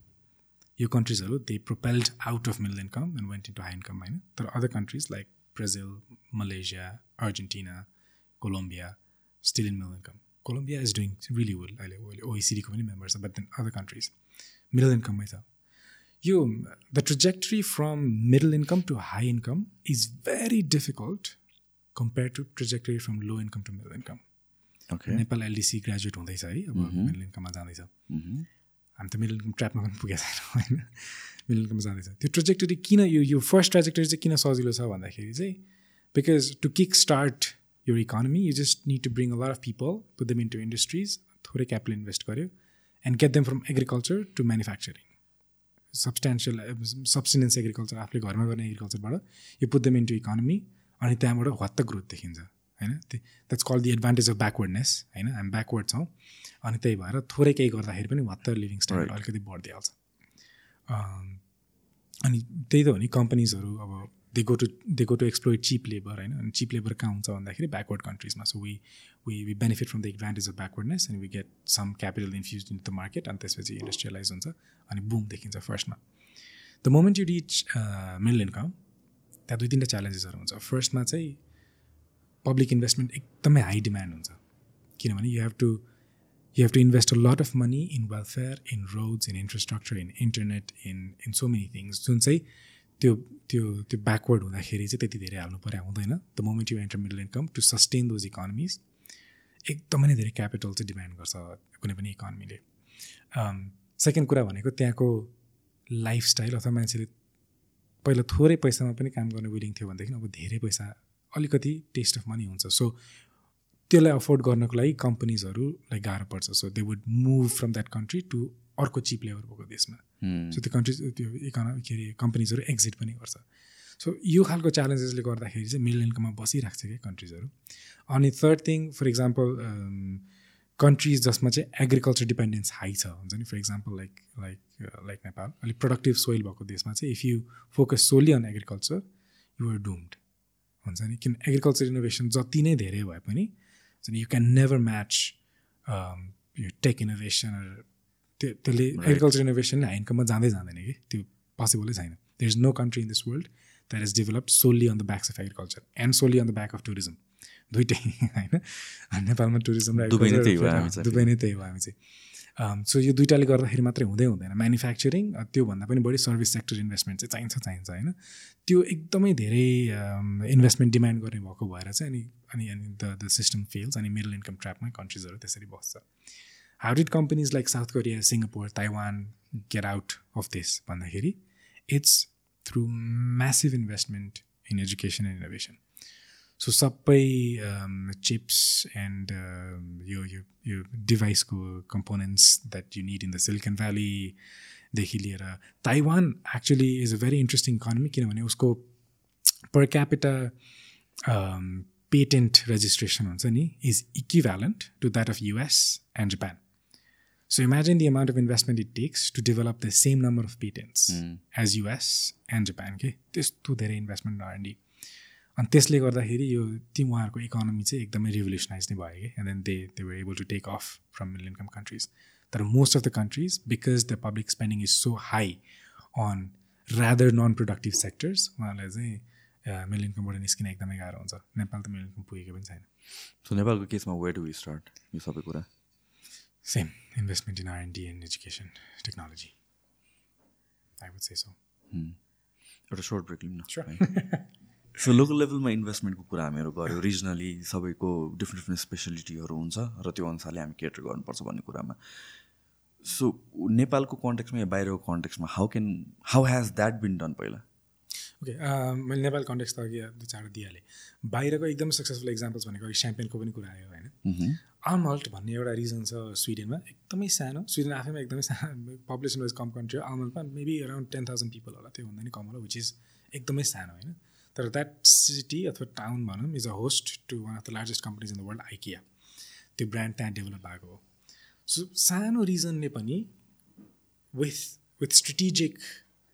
यो कन्ट्रिजहरू they propelled out of middle income and went into high income होइन? तर other countries like Brazil Malaysia Argentina Colombia still in middle income Colombia is doing really well अहिले अहिले ओइसिडीको पनि member छ but then other countries middle इन्कममै छ यो the trajectory from middle income to high income is very difficult compare to trajectory from low income to middle income Nepal LDC graduate हुँदैछ है अब मिडल इन्कममा जाँदैछ। हामी त मिडल इन्कम ट्र्यापमा पनि पुगेको छैन होइन। मिडल इन्कममा जाँदैछ। त्यो ट्रेजेक्टरी किन यो यो फर्स्ट ट्रेजेक्टरी चाहिँ किन सजिलो छ भन्दाखेरि चाहिँ because to kick start your economy. You just need to bring a lot of people, put them into industries, थोरै क्यापिटल इन्भेस्ट गर्यो and get them from agriculture to manufacturing substantial substance agriculture आफूले घरमा गर्ने एग्रिकल्चरबाट यो put them into economy अनि त्यहाँबाट हत्त growth देखिन्छ होइन that's call the advantage of backwardness होइन हामी ब्याकवर्ड छौँ अनि त्यही भएर थोरै केही गर्दाखेरि पनि हत्त लिभिङ स्टाइल अलिकति बढिदिइहाल्छ अनि त्यही त हो नि कम्पनीजहरू अब they go to they go to explore cheap labour होइन अनि चिप लेबर कहाँ हुन्छ भन्दाखेरि backward कन्ट्रिजमा so we we we benefit from the advantage of backwardness and we get some capital infuse in the market अनि त्यसपछि industrialise हुन्छ अनि boom देखिन्छ फर्स्टमा the moment you reach middle income त्यहाँ दुई तिनवटा च्यालेन्जेसहरू हुन्छ फर्स्टमा चाहिँ पब्लिक इन्भेस्टमेन्ट एकदमै हाई डिमान्ड हुन्छ किनभने you have to you have to invest a lot of money in welfare in roads in infrastructure in internet in in so many things जुन चाहिँ त्यो त्यो त्यो ब्याकवर्ड हुँदाखेरि चाहिँ त्यति धेरै हाल्नु पर्या हुँदैन. The moment you enter middle income to sustain those economies एकदमै नै धेरै क्यापिटल चाहिँ डिमान्ड गर्छ कुनै पनि इकोनोमीले सेकेन्ड कुरा भनेको त्यहाँको लाइफस्टाइल अथवा मान्छेले पहिला थोरै पैसामा पनि काम गर्ने विलिङ थियो भनेदेखि अब धेरै पैसा अलिकति टेस्ट अफ मनी हुन्छ। सो त्यसलाई अफोर्ड गर्नको लागि कम्पनीजहरूलाई गाह्रो पर्छ। So they would move from that country to अर्को चिप लेभर भएको देशमा। सो त्यो कन्ट्रिज त्यो इकोनो के अरे कम्पनीजहरू एक्जिट पनि गर्छ। सो यो खालको च्यालेन्जेसले गर्दाखेरि चाहिँ मिडल इन्कममा बसिरहेको छ क्या कन्ट्रिजहरू अनि third thing for example countries जसमा चाहिँ एग्रिकल्चर डिपेन्डेन्स हाई छ हुन्छ नि? For example like like like Nepal. अलिक प्रोडक्टिभ सोइल भएको देशमा चाहिँ if you focus solely on agriculture you're doomed हुन्छ नि? किन एग्रिकल्चर इनोभेसन जति नै धेरै भए पनि यु क्यान नेभर म्याच यो टेक इनोभेसन त्यो त्यसले एग्रिकल्चर इनोभेसन हाइनकममा जाँदै जाँदैन कि। त्यो पोसिबलै छैन। There is no country in this world that is developed solely on the backs of agriculture and solely on the back of tourism दुइटै होइन? नेपालमा टुरिज्म दुबई नै त्यही हो र दुबई नै त्यही हो हामी चाहिँ। सो यो दुइटाले गर्दाखेरि मात्रै हुँदै हुँदैन। म्यानुफ्याक्चरिङ त्योभन्दा पनि बढी सर्भिस सेक्टर इन्भेस्टमेन्ट चाहिँ चाहिन्छ चाहिन्छ होइन? त्यो एकदमै धेरै इन्भेस्टमेन्ट डिमान्ड गर्ने भएको भएर चाहिँ अनि अनि अनि द द सिस्टम फेल्स अनि मिडल इन्कम ट्र्यापमा कन्ट्रिजहरू त्यसरी बस्छ। How did companies like South Korea Singapore Taiwan get out of this भन्दाखेरि it's through massive investment in education and innovation so सबै चिप्स एन्ड यो यो यो डिभाइसको components that you need in the silicon भ्यालीदेखि लिएर Taiwan actually is a very interesting economy किनभने उसको per capita patent registration हुन्छ नि is equivalent to that of US and Japan So imagine the amount of investment it takes to develop the same number of patents mm. as US and Japan. Okay, त्यस्तो धेरै investment R&D अनि त्यसले गर्दाखेरि यो ती उहाँहरूको economy चाहिँ एकदमै रिभोल्युसनाइज नै भयो कि and then they they were able to take off from middle income countries तर most of the countries because the public spending is so high on rather non productive sectors उहाँहरूलाई चाहिँ मिडल इन्कमबाट निस्किन एकदमै गाह्रो हुन्छ। नेपाल त मिडल इन्कम पुगेको पनि छैन। सो नेपालको केसमा वेयर डु स्टार्ट यो सबै कुरा। Same investment in and education technology I would say so एउटा सर्ट ब्रेक लिउँ न सो लोकल लेभलमा इन्भेस्टमेन्टको कुरा हामीहरू गऱ्यो रिजनली सबैको डिफ्रेन्ट डिफ्रेन्ट स्पेसलिटीहरू हुन्छ र त्यो अनुसारले हामी केटर गर्नुपर्छ भन्ने कुरामा। सो नेपालको कन्टेक्समा या बाहिरको कन्टेक्समा how can how has that been done पहिला? ओके मैले नेपाल कन्टेक्स त अघि दुई चारवटा दिइहालेँ। बाहिरको एकदम सक्सेसफुल इक्जाम्पल्स भनेको अघि स्याम्पेनको पनि कुरा आयो होइन? आलमल्ट भन्ने एउटा रिजन छ स्विडेनमा एकदमै सानो स्विडेन आफैमा एकदमै सानो पपुलेसन वाइज कम कन्ट्री हो आलमल्टमा maybe around ten thousand people होला त्योभन्दा नि कम होला विच इज एकदमै सानो होइन? तर द्याट सिटी अथवा टाउन भनौँ is a host to one of the largest companies in the world IKEA त्यो ब्रान्ड त्यहाँ डेभलप भएको हो। सो सानो रिजनले पनि with with strategic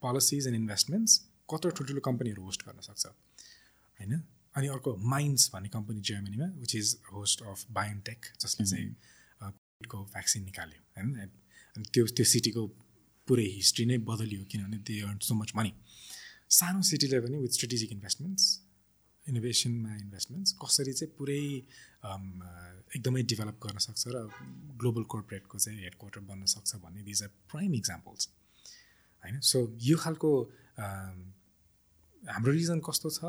policies and investments कत्रो ठुल्ठुलो कम्पनीहरू होस्ट गर्न सक्छ। होइन? अनि अर्को माइन्स भन्ने company जर्मनीमा which is host of biotech जसले चाहिँ कोभिडको भ्याक्सिन निकाल्यो। होइन? अनि त्यो त्यो सिटीको पुरै हिस्ट्री नै बदलियो किनभने they earn so much money सानो सिटीले पनि विथ स्ट्रेटेजिक इन्भेस्टमेन्ट्स इनोभेसनमा इन्भेस्टमेन्ट्स कसरी चाहिँ पुरै एकदमै डेभलप गर्न सक्छ र ग्लोबल कोर्पोरेटको चाहिँ हेड क्वार्टर बन्न सक्छ भन्ने दिज आर प्राइम इक्जाम्पल्स होइन? सो यो खालको हाम्रो रिजन कस्तो छ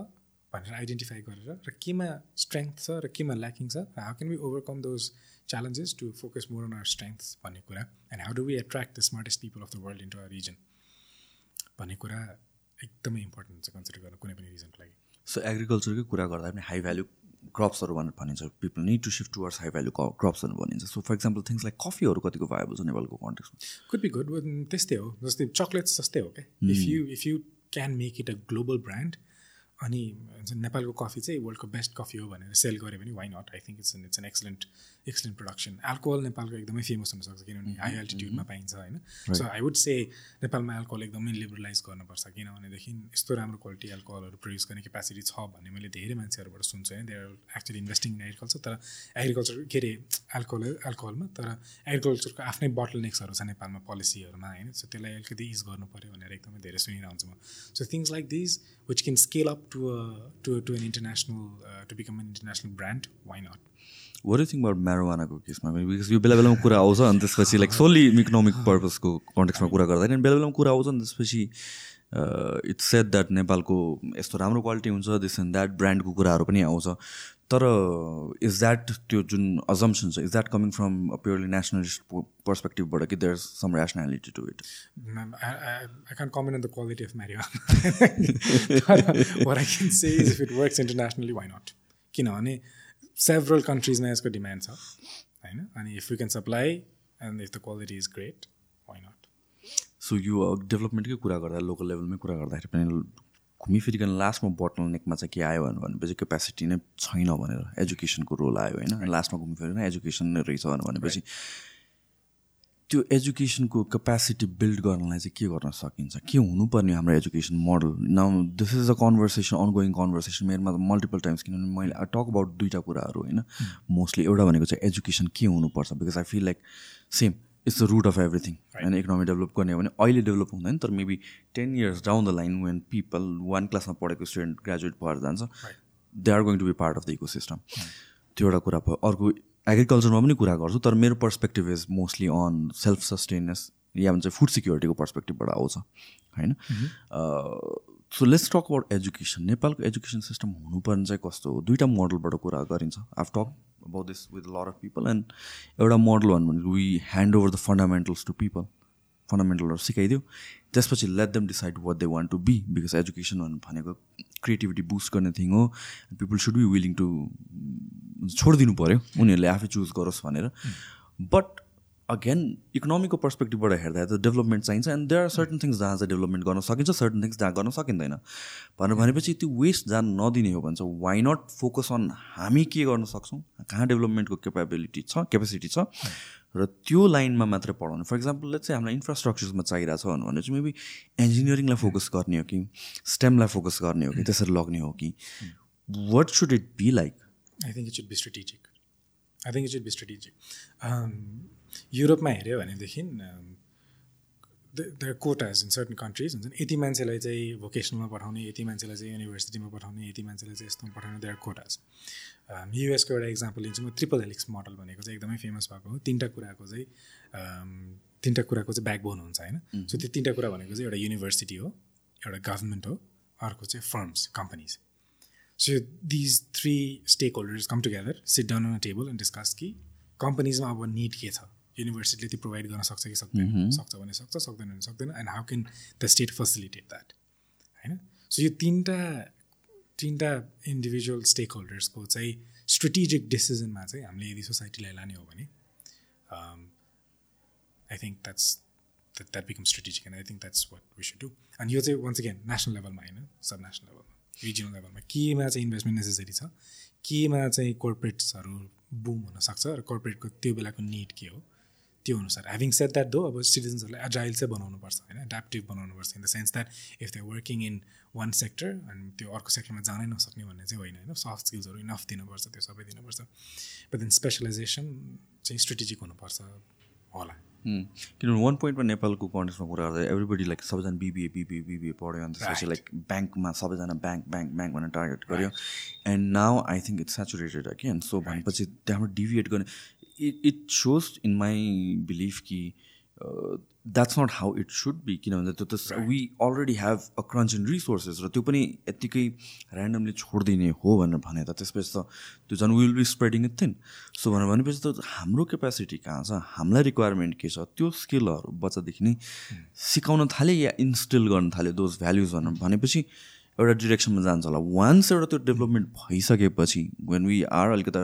भनेर आइडेन्टिफाई गरेर र केमा स्ट्रेङ्थ छ र केमा ल्याकिङ छ how can we overcome those challenges to focus more on our strength भन्ने कुरा. And how do we attract the smartest people of the world into our region भन्ने कुरा एकदमै इम्पोर्टेन्ट छ कन्सिडर गर्नु कुनै पनि रिजनको लागि। सो एग्रिकल्चरकै कुरा गर्दा पनि हाई भ्याल्यु क्रप्सहरू भनेर भनिन्छ. People need to shift towards high value क्रप्सहरू भनिन्छ. So for example things like कफीहरू कतिको भाइबल छ नेपालको कन्टेक्समा कुड बी गुड त्यस्तै हो. जस्तै चक्लेट्स जस्तै हो क्या if you if you can make it a global brand अनि नेपालको कफी चाहिँ वर्ल्डको बेस्ट कफी हो भनेर सेल गऱ्यो भने why not I think it's it's an excellent excellent production alcohol नेपालको एकदमै फेमस हुनसक्छ किनभने हाई एल्टिट्युडमा पाइन्छ होइन। सो आई वुड से नेपालमा एल्कोहल एकदमै लिबरलाइज गर्नुपर्छ किनभनेदेखि यस्तो राम्रो क्वालिटी एल्कोहलहरू प्रड्युस गर्ने क्यापेसिटी छ भन्ने मैले धेरै मान्छेहरूबाट सुन्छु होइन। They are actually investing in agriculture तर एग्रिकल्चर के अरे एल्कोहल एल्कोहलमा तर एग्रिकल्चरको आफ्नै बटल नेक्सहरू छ नेपालमा पोलिसीहरूमा होइन। सो त्यसलाई अलिकति युज गर्नु पऱ्यो भनेर एकदमै धेरै सुनिरहन्छु म। So things like this which can scale up to to to an international to become an international brand why not were think about म्यारोवानाको केसमा बिकज यो बेला बेलामा कुरा आउँछ अनि त्यसपछि लाइक सोली इकोनोमिक पर्पजको कन्टेक्समा कुरा गर्दाखेरि बेला बेलामा कुरा आउँछ अनि त्यसपछि इट्स सेट द्याट नेपालको यस्तो राम्रो क्वालिटी हुन्छ दिस एन्ड द्याट ब्रान्डको कुराहरू पनि आउँछ तर इज द्याट त्यो जुन अजम्सन छ is that coming from purely nationalist पर्सपेक्टिभबाट कि there some rationality to it I can comment on the quality of म्यारियो were I can say if it works internationally why not किनभने several कन्ट्रिजमा यसको demand छ होइन? अनि if you can supply and if the quality is great why not so यो डेभलपमेन्टकै कुरा गर्दा लोकल लेभलमै कुरा गर्दाखेरि पनि घुमिफिरिकन लास्टमा बोटल नेकमा चाहिँ के आयो भनेपछि क्यापेसिटी नै छैन भनेर एजुकेसनको रोल आयो होइन। लास्टमा घुमिफिरिकन एजुकेसन नै रहेछ भनेपछि त्यो एजुकेसनको क्यापेसिटी बिल्ड गर्नलाई चाहिँ के गर्न सकिन्छ? के हुनुपर्ने हाम्रो एजुकेसन मोडल न this is a conversation ongoing conversation मेरोमा त मल्टिपल टाइम्स किनभने मैले टक अबाउट दुइटा कुराहरू होइन। मोस्टली एउटा भनेको चाहिँ एजुकेसन के हुनुपर्छ? Because I feel like same it's the root of everything होइन इकोनोमी डेभलप गर्ने हो भने अहिले डेभलप हुँदैन तर maybe ten years down the line when people one क्लासमा पढेको स्टुडेन्ट ग्रेजुएट भएर जान्छ they are going to be part of the ecosystem त्यो एउटा कुरा भयो। अर्को एग्रिकल्चरमा पनि कुरा गर्छु तर मेरो perspective is mostly on self sustenance या भन्छ फुड सिक्योरिटीको पर्सपेक्टिभबाट आउँछ होइन? So let's talk about education नेपालको एजुकेसन सिस्टम हुनुपर्ने चाहिँ कस्तो हो? दुइटा मोडलबाट कुरा गरिन्छ। Of talk about this with lot of people and एउटा मोडल भन्नु भने we hand over the fundamentals to people फन्डामेन्टलहरू सिकाइदियो। त्यसपछि let them decide what they want to be because education भनेको क्रिएटिभिटी बुस्ट गर्ने थिङ हो। People should be willing to छोडिदिनु पऱ्यो उनीहरूले आफै चुज गरोस् भनेर। बट अगेन इकोनोमीको पर्सपेक्टिभबाट हेर्दा त डेभलपमेन्ट चाहिन्छ and there are certain things जहाँ चाहिँ डेभलपमेन्ट गर्न सकिन्छ सर्टन थिङ्स जहाँ गर्न सकिँदैन। भनेर भनेपछि त्यो वेस्ट जहाँ नदिने हो भन्छ वाइ नट फोकस अन हामी के गर्न सक्छौँ कहाँ डेभलपमेन्टको क्यापेबिलिटी छ क्यापेसिटी छ र त्यो लाइनमा मात्रै पढाउने। फर इक्जाम्पल चाहिँ हामीलाई इन्फ्रास्ट्रक्चर्समा चाहिरहेको छ भने चाहिँ मेबी इन्जिनियरिङलाई फोकस गर्ने हो कि स्टेमलाई फोकस गर्ने हो कि त्यसरी लग्ने हो कि what should it be like I think it should be strategic I think it should be strategic युरोपमा हेऱ्यो भनेदेखि the quotas in certain countries हुन्छ नि यति मान्छेलाई चाहिँ भोकेसनलमा पठाउने यति मान्छेलाई चाहिँ युनिभर्सिटीमा पठाउने यति मान्छेलाई चाहिँ यस्तोमा पठाउने देयर कोटाज युएसको एउटा इक्जाम्पल लिन्छु म ट्रिपल हेलिक्स मोडल भनेको चाहिँ एकदमै फेमस भएको हो। तिनवटा कुराको चाहिँ तिनवटा कुराको चाहिँ ब्याकबोन हुन्छ होइन? सो त्यो तिनवटा कुरा भनेको चाहिँ एउटा युनिभर्सिटी हो एउटा गभर्मेन्ट हो अर्को चाहिँ firms companies so these three stake holders come together sit down on table and discuss कि कम्पनीजमा अब निड के छ? युनिभर्सिटीले त्यो प्रोभाइड गर्न सक्छ कि सक्दैन? सक्छ भने सक्छ सक्दैन भने सक्दैन and how can the state facilitate that होइन? सो यो तिनवटा तिनवटा इन्डिभिजुअल स्टेक होल्डर्सको चाहिँ स्ट्रेटेजिक डिसिजनमा चाहिँ हामीले यदि सोसाइटीलाई लाने हो भने I think that's that that become strategic and I think that's what we should do अनि यो चाहिँ वन्स अगेन नेसनल लेभलमा होइन सब नेसनल लेभलमा रिजनल लेभलमा केमा चाहिँ इन्भेस्टमेन्ट नेसेसरी छ? केमा चाहिँ कोर्पोरेट्सहरू बुम हुनसक्छ र कोर्पोरेटको त्यो बेलाको निड के हो? त्यो अनुसार ह्याभिङ सेट द्याट दो अब सिटिजन्सहरूलाई एजाइल चाहिँ बनाउनुपर्छ होइन? एड्याप्टिभ बनाउनुपर्छ in the sense that if they working in one sector अनि त्यो अर्को सेक्टरमा जानै नसक्ने भन्ने चाहिँ होइन होइन? सफ्ट स्किल्सहरू इनफ दिनुपर्छ त्यो सबै दिनुपर्छ। बट देन स्पेसलाइजेसन चाहिँ स्ट्रेटेजिक हुनुपर्छ होला। किनभने वान पोइन्टमा नेपालको कन्टेक्समा कुरा गर्दा एभ्रीबडी लाइक सबैजना बिबिए बिबिए बिबिए पढ्यो अन्त त्यसपछि लाइक ब्याङ्कमा सबैजना ब्याङ्क ब्याङ्क ब्याङ्क भनेर टार्गेट गर्यो। And now I think it's saturated again so भनेपछि त्यहाँबाट डिभिएट गर्ने। It it shows in my belief कि that's not how it should be किनभने त्यो त we already have a crunch in resources र त्यो पनि यत्तिकै ऱ्यान्डमली छोडिदिने हो भनेर भने त त्यसपछि त त्यो झन् will be spreading it thin so भनेर भनेपछि त हाम्रो क्यापेसिटी कहाँ छ हामीलाई रिक्वायरमेन्ट के छ त्यो स्किलहरू बच्चादेखि नै. सिकाउन थाल्यो या इन्स्टिल गर्न थाल्यो दोज भ्याल्युज भनेर भनेपछि एउटा डिरेक्सनमा जान्छ होला। वान्स एउटा त्यो डेभलपमेन्ट भइसकेपछि वेन वी आर अलिकति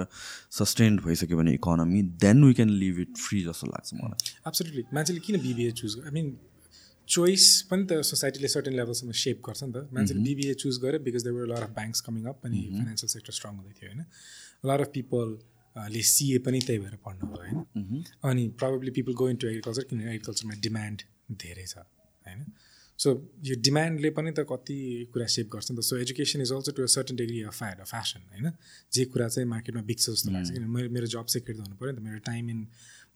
सस्टेन्ड भइसक्यो भने economy then we can leave it free जस्तो लाग्छ मलाई। एब्सोल्युटली मान्छेले किन BBA choose I mean choice पनि त सोसाइटीले सर्टेन लेभलसम्म सेप गर्छ नि त। मान्छेले बिबिए चुज गर्यो because there were lot of banks coming up अनि फाइनेन्सियल सेक्टर स्ट्रङ हुँदै थियो होइन? लर अफ पिपल ले सिए पनि त्यही भएर पढ्नु भयो होइन? Mm-hmm. अनि probably people go into agriculture किनभने एग्रिकल्चरमा डिमान्ड धेरै छ होइन? सो यो डिमान्डले पनि त कति कुरा सेभ गर्छ नि त. So education is also to a certain degree of fad of fashion होइन? जे कुरा चाहिँ मार्केटमा बिग्छ जस्तो लाग्छ। किन मैले मेरो जब सेक्युर हुनु पऱ्यो नि त। मेरो टाइम इन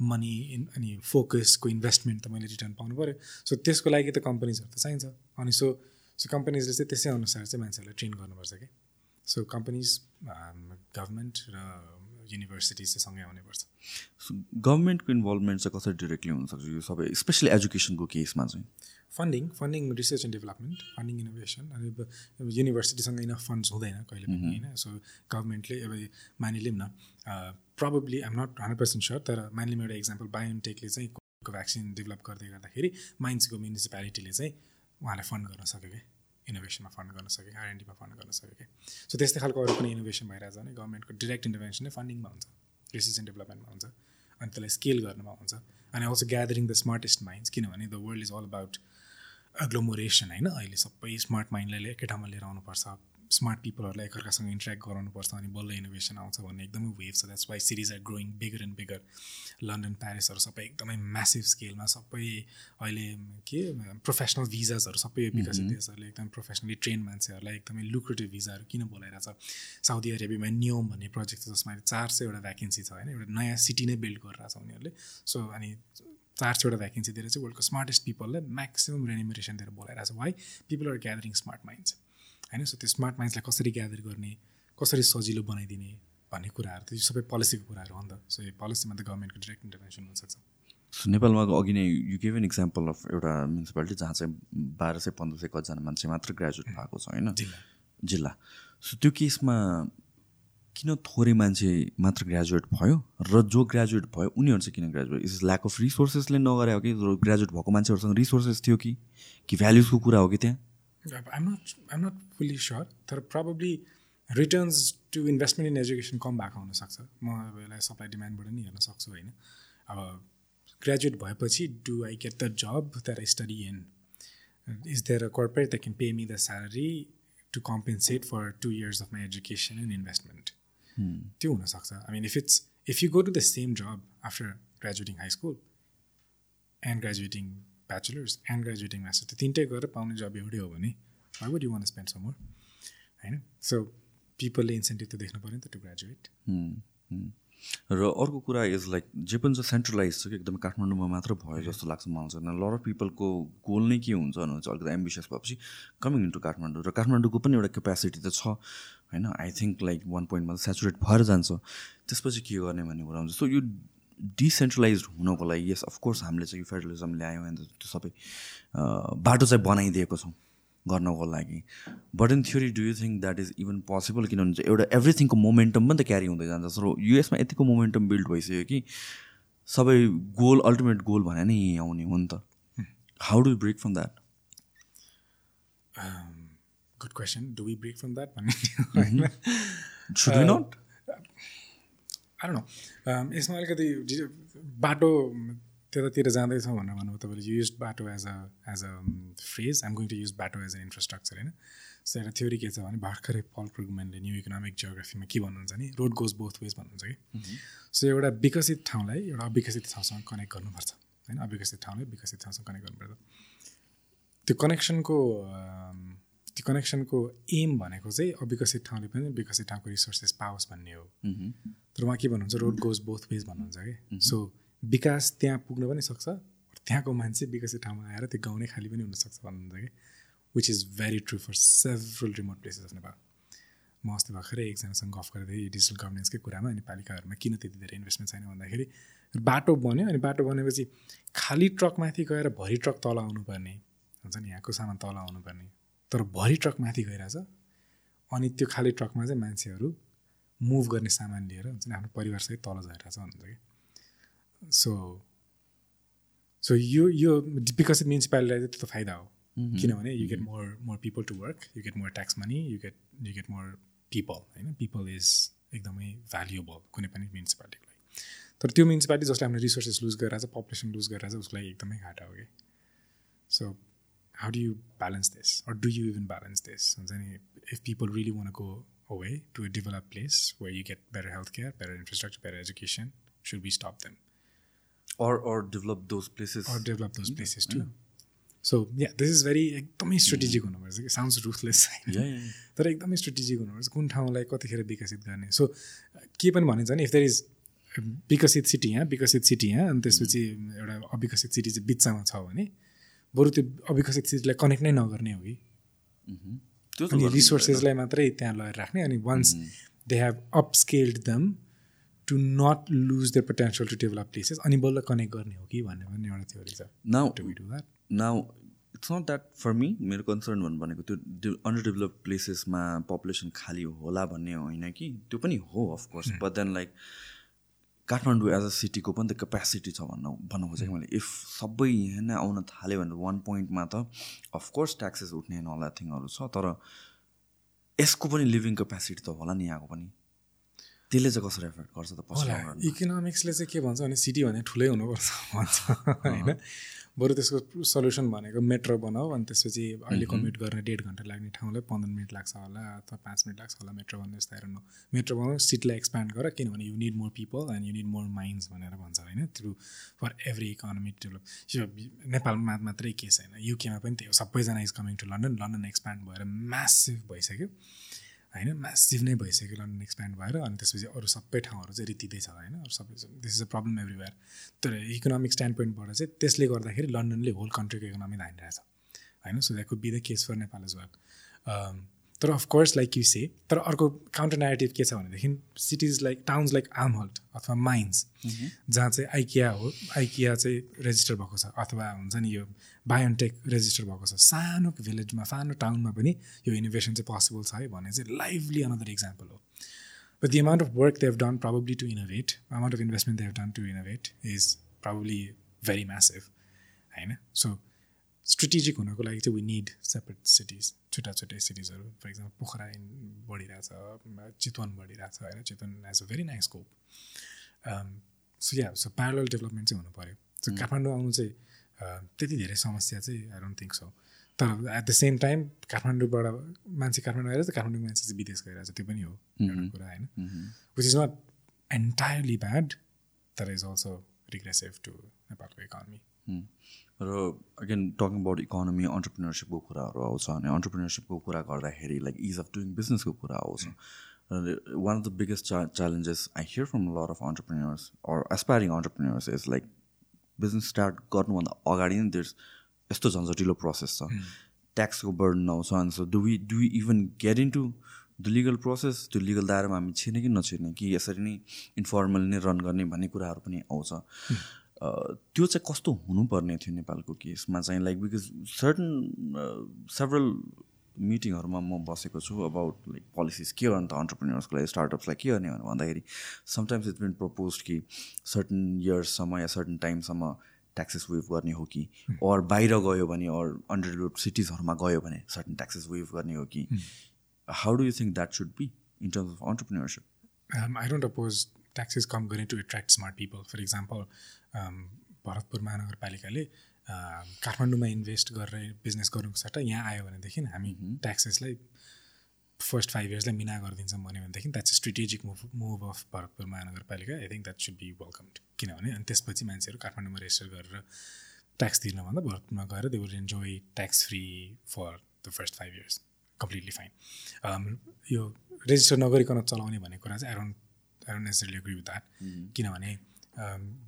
मनी इन अनि फोकसको इन्भेस्टमेन्ट त मैले रिटर्न पाउनु पऱ्यो। सो त्यसको लागि त कम्पनीजहरू त चाहिन्छ। अनि सो सो कम्पनीजले चाहिँ त्यसै अनुसार चाहिँ मान्छेहरूलाई ट्रेन गर्नुपर्छ कि। सो कम्पनीज गभर्मेन्ट र युनिभर्सिटिज चाहिँ सँगै आउनुपर्छ गभर्मेन्टको इन्भल्भमेन्ट चाहिँ कसरी डिरेक्टली हुनसक्छ यो सबै स्पेसली एजुकेसनको केसमा चाहिँ। Funding funding research and development funding innovation अनि युनिभर्सिटीसँग इनफ फन्ड्स हुँदैन कहिले पनि होइन? सो गभर्मेन्टले अब मानिलिउँ न probably I'm not hundred percent sure तर मानिलिउँ एउटा इक्जाम्पल बायोटेकले चाहिँ कोभिडको भ्याक्सिन डेभलप गर्दै गर्दाखेरि माइन्सको म्युनिसिपालिटीले चाहिँ उहाँलाई फन्ड गर्न सक्यो कि? इनोभेसनमा फन्ड गर्न सक्यो आरएनडीमा फन्ड गर्न सक्यो कि? सो त्यस्तै खालको अरू पनि इनोभेसन भइरहेछ भने गभर्मेन्टको डिरेक्ट इन्टरभेन्सन नै फन्डिङमा हुन्छ रिसर्च एन्ड डेभलपमेन्टमा हुन्छ अनि त्यसलाई स्केल गर्नुमा हुन्छ अनि also gathering the smartest minds किनभने the world is all about agglomeration होइन? अहिले सबै स्मार्ट माइन्डलाई एकै ठाउँमा लिएर आउनुपर्छ। स्मार्ट पिपलहरूलाई एकअर्कासँग इन्ट्रेक्ट गराउनुपर्छ अनि बल्ल इनोभेसन आउँछ भन्ने एकदमै वेभ छ। That's why cities are growing bigger and bigger London प्यारिसहरू सबै एकदमै म्यासिभ स्केलमा सबै अहिले के प्रोफेसनल भिजाजहरू सबै विकसित देशहरूले एकदमै प्रोफेसनली ट्रेन मान्छेहरूलाई एकदमै लुक्रेटिभ भिजाहरू किन बोलाइरहेछ? साउदी अरेबियामा नियम भन्ने प्रोजेक्ट छ जसमा चार सयवटा भ्याकेन्सी छ होइन? एउटा नयाँ सिटी नै बिल्ड गरिरहेको छ उनीहरूले। सो अनि चार सयवटा भ्याकेन्सी दिएर चाहिँ वर्ल्डको स्मार्टेस्ट पिपललाई म्याक्सिमम् रेनिमिरेसन दिएर बोलाइरहेको छ। Why people are gathering smart minds होइन? सो त्यो स्मार्ट माइन्ड्सलाई कसरी ग्यादर गर्ने? कसरी सजिलो बनाइदिने? भन्ने कुराहरू त्यो सबै पोलिसीको कुराहरू हो नि त। सो यो पोलिसीमा त गभर्मेन्टको डिरेक्ट इन्टरभेन्सन हुनसक्छ नेपालमा अघि नै you gave an example of एउटा म्युनिसिपालिटी जहाँ चाहिँ बाह्र सय पन्ध्र सय कतिजना मान्छे मात्र ग्रेजुएट भएको छ होइन? जिल्ला। सो त्यो केसमा किन थोरै मान्छे मात्र ग्रेजुएट भयो? र जो ग्रेजुएट भयो उनीहरू चाहिँ किन ग्रेजुएट इज ल्याक अफ रिसोर्सेसले नगरे हो कि ग्रेजुएट भएको मान्छेहरूसँग रिसोर्सेस थियो कि? कि भ्याल्युजको कुरा हो कि त्यहाँ? I'm not I'm not fully sure तर probably returns to investment in education कम भएको हुनसक्छ। म यसलाई सप्लाई डिमान्डबाट नि हेर्न सक्छु होइन। अब ग्रेजुएट भएपछि do I get the job I study in is there a corporate that can pay me the salary to compensate for two years of my education and investment त्यो हुनसक्छ I mean if it's if you go to the same job after graduating high school and graduating bachelors and graduating master त्यो तिनटै गरेर पाउने job एउटै हो भने why would you want spend some होइन? सो पिपलले इन्सेन्टिभ त देख्नु पऱ्यो नि त टु ग्रेजुएट र अर्को कुरा इज लाइक जे पनि चाहिँ सेन्ट्रलाइज छ कि एकदम काठमाडौँमा मात्र भयो जस्तो लाग्छ मलाई चाहिँ। लर अफ पिपलको गोल नै के हुन्छ भने चाहिँ अलिकति एम्बिसियस भएपछि कमिङ इन्टु काठमाडौँ र काठमाडौँको पनि एउटा क्यापेसिटी त छ। होइन? आई थिङ्क लाइक वान पोइन्टमा सेचुरेट भएर जान्छ। त्यसपछि के गर्ने भन्ने कुरा हुन्छ? सो यो डिसेन्ट्रलाइज हुनको लागि यस अफकोर्स हामीले चाहिँ यो फेडरलिजम ल्यायौँ होइन त्यो सबै बाटो चाहिँ बनाइदिएको छौँ गर्नको लागि। But in theory do you think that is even possible किनभने चाहिँ एउटा एभ्रिथिङको मोमेन्टम पनि त क्यारी हुँदै जान्छ। सो युएसमा यतिको मोमेन्टम बिल्ड भइसक्यो कि सबै गोल अल्टिमेट गोल भने नै यहीँ आउने हो नि त। How do break from that good question do we break from that भन्ने सुड नट आएर न यसमा अलिकति बाटो त्यतातिर जाँदैछौँ भनेर भन्नुभयो तपाईँले युज बाटो as a as a phrase I'm going to use बाटो एज अ इन्फ्रास्ट्रक्चर होइन सो एउटा थ्योरी के छ भने भर्खरै पल क्रुगमेनले न्यू इकोनोमिक जियोग्राफीमा के भन्नुहुन्छ नि? रोड गोज बोथ वेज भन्नुहुन्छ कि? सो एउटा विकसित ठाउँलाई एउटा अविकसित ठाउँसँग कनेक्ट गर्नुपर्छ होइन? अविकसित ठाउँलाई विकसित ठाउँसँग कनेक्ट गर्नुपर्छ। त्यो कनेक्सनको त्यो कनेक्सनको एम भनेको चाहिँ अविकसित ठाउँले पनि विकसित ठाउँको रिसोर्सेस पाओस् भन्ने हो। तर उहाँ के भन्नुहुन्छ? रोड गोज बोथ वेज भन्नुहुन्छ कि सो विकास त्यहाँ पुग्न पनि सक्छ त्यहाँको मान्छे विकसित ठाउँमा आएर त्यो गाउँ नै खाली पनि हुनसक्छ भन्नुहुन्छ कि which is very true for several remote places of Nepal म अस्ति भर्खरै एकजनासँग गफ गरेको थिएँ डिजिटल गभर्नेन्सकै कुरामा अनि पालिकाहरूमा किन त्यति धेरै इन्भेस्टमेन्ट छैन भन्दाखेरि बाटो बन्यो अनि बाटो बनेपछि खाली ट्रकमाथि गएर भरि ट्रक तल आउनुपर्ने। हुन्छ नि? यहाँको सामान तल आउनुपर्ने। तर भरि ट्रक माथि गइरहेछ। अनि त्यो खाली ट्रकमा चाहिँ मान्छेहरू मुभ गर्ने सामान लिएर हुन्छ नि आफ्नो परिवारसहित तल झरिरहेछ भन्नुहुन्छ कि। सो सो यो यो विकसित म्युनिसिपालिटीलाई चाहिँ त्यो त फाइदा हो। किनभने you get more more people to work you get more tax money you get you get more people होइन? पिपल इज एकदमै भ्यालुएबल कुनै पनि म्युनिसिपालिटीको लागि। तर त्यो म्युनिसिपालिटी जसले आफ्नो रिसोर्सेस लुज गरेर छ पपुलेसन लुज गरेर छ उसको लागि एकदमै घाटा हो कि। So how do you balance this or do you even balance this हुन्छ नि if people really want go away to a develop place where you get better health care better infrastructure better education should be stop them or or develop those places. Or develop those places too. So yeah this is very एकदमै strategic हुनुपर्छ कि sounds ruthless छैन तर एकदमै strategic हुनुपर्छ कुन ठाउँलाई कतिखेर विकसित गर्ने? सो के पनि भनिन्छ नि इफ देयर इज विकसित सिटी यहाँ विकसित सिटी यहाँ अनि त्यसपछि एउटा अविकसित सिटी चाहिँ बिचमा छ भने बरु त्यो अविकसित सिटीलाई कनेक्ट नै नगर्ने हो कि। अनि रिसोर्सेसलाई मात्रै त्यहाँ लगेर राख्ने अनि once they have upscaled them to not lose the potential to develop places अनि बल्ल कनेक्ट गर्ने हो कि भन्ने पनि एउटा थ्योरी छ। Now to do that now it's not that for me मेरो कन्सर्न भन्नु भनेको त्यो अन्डर डेभलप प्लेसेसमा पपुलेसन खाली होला भन्ने होइन कि। त्यो पनि हो of course but then like Kathmandu as a सिटीको पनि त क्यापेसिटी छ भन्न भन्न खोजेको मैले। इफ सबै यहाँ नै आउन थाल्यो भने वान पोइन्टमा त अफकोर्स ट्याक्सेस उठ्ने नला थिङहरू छ तर यसको पनि लिभिङ क्यापेसिटी त होला नि यहाँको पनि। त्यसले चाहिँ कसरी एफेक्ट गर्छ त इकोनोमिक्सले चाहिँ के भन्छ भने सिटी भने ठुलै हुनुपर्छ भन्छ होइन? बरु त्यसको सल्युसन भनेको मेट्रो बनाऊ अनि त्यसपछि अहिले कम्युट गर्ने डेढ घन्टा लाग्ने ठाउँलाई पन्ध्र मिनट लाग्छ होला अथवा पाँच मिनट लाग्छ होला मेट्रो भन्ने जस्तो हेर्नु मेट्रो बनाऊ सिटलाई एक्सप्यान्ड गर किनभने you need more people and you need more minds भनेर भन्छ होइन। Through for every economy develop यो नेपालमा मात्रै के छैन युकेमा पनि त्यो सबैजना is coming to London London expand भएर म्यासिभ भइसक्यो। होइन? म्यासिभ नै भइसक्यो लन्डन एक्सप्यान्ड भएर अनि त्यसपछि अरू सबै ठाउँहरू चाहिँ रितिँदैछ होइन? अरू सबै this is a problem everywhere तर इकोनोमिक स्ट्यान्ड पोइन्टबाट चाहिँ त्यसले गर्दाखेरि लन्डनले होल कन्ट्रीको इकोनोमी धानिरहेछ होइन? So that could be the case for Nepal as well तर of course like you say तर अर्को काउन्टर नेगेटिभ के छ भनेदेखि cities like towns like Almhult अथवा माइन्स जहाँ चाहिँ आइकिया हो आइकिया चाहिँ रेजिस्टर भएको छ अथवा हुन्छ नि यो बायोन्टेक रेजिस्टर भएको छ। सानो भिलेजमा सानो टाउनमा पनि यो इनोभेसन चाहिँ पोसिबल छ है भन्ने चाहिँ लाइभली अनदर इक्जाम्पल हो। But the amount of work they've done probably to innovate amount of investment they've done to innovate is probably very massive होइन? सो स्ट्रेटेजिक हुनको लागि चाहिँ वी निड सेपरेट सिटिज छुट्टा छुट्टै सिटिजहरू फर इक्जाम्पल पोखरा बढिरहेछ चितवन बढिरहेछ होइन? Chitwan as a very nice scope so yeah so parallel development चाहिँ हुनु पऱ्यो सो काठमाडौँ आउनु चाहिँ त्यति धेरै समस्या चाहिँ आई डोन्ट थिङ्क सो तर एट द सेम टाइम काठमाडौँबाट मान्छे काठमाडौँ आएर काठमाडौँ मान्छे चाहिँ विदेश गइरहेछ त्यो पनि हो एउटा कुरा होइन? Which is not entirely bad तर इज अल्सो रिग्रेसिभ टु नेपालको इकोनोमी र अगेन टकिङ अबाउट इकोनोमी अन्टरप्रिनरसिपको कुराहरू आउँछ अनि अन्टरप्रिनरसिपको कुरा गर्दाखेरि लाइक इज अफ डुइङ बिजनेसको कुरा आउँछ। वान अफ द बिगेस्ट चा challenges I hear from lot of entrepreneurs or aspiring entrepreneurs is like business start गर्नुभन्दा अगाडि नै देयर यस्तो झन्झटिलो प्रोसेस छ। ट्याक्सको बर्डन आउँछ अनि so do we do even get in to the legal process त्यो legal दायरामा हामी छिर्ने कि नछिर्ने कि यसरी नै इन्फर्मल नै रन गर्ने भन्ने कुराहरू पनि आउँछ। त्यो चाहिँ कस्तो हुनुपर्ने थियो नेपालको केसमा चाहिँ लाइक बिकज सर्टन सेभरल मिटिङहरूमा म बसेको छु अबाउट लाइक पोलिसिज के गर्ने त अन्टरप्रिनर्सको लागि स्टार्टअप्सलाई के गर्ने भनेर भन्दाखेरि समटाइम्स इट्स बिन प्रपोज कि सर्टन इयर्ससम्म या सर्टन टाइमसम्म ट्याक्सेस वेभ गर्ने हो कि अर बाहिर गयो भने अर अन्डर डेभलप सिटिजहरूमा गयो भने सर्टन ट्याक्सेस वेभ गर्ने हो कि how do you think that should be in terms of entrepreneurship I don't oppose taxes come going to attract smart people. For example, Bharatpur महानगरपालिकाले काठमाडौँमा invest गरेर business गर्नुको सट्टा यहाँ आयो भनेदेखि हामी ट्याक्सेसलाई फर्स्ट फाइभ इयर्सलाई मिना गरिदिन्छौँ भन्यो भनेदेखि that's strategic move move of Bharatpur महानगरपालिका I think that should be welcomed किनभने अनि त्यसपछि मान्छेहरू काठमाडौँमा रेजिस्टर गरेर ट्याक्स तिर्नुभन्दा भरतपुरमा गएर they would enjoy tax free for the first five years completely fine यो रेजिस्टर नगरिकन चलाउने भन्ने कुरा चाहिँ I don't necessarily agree with that. किनभने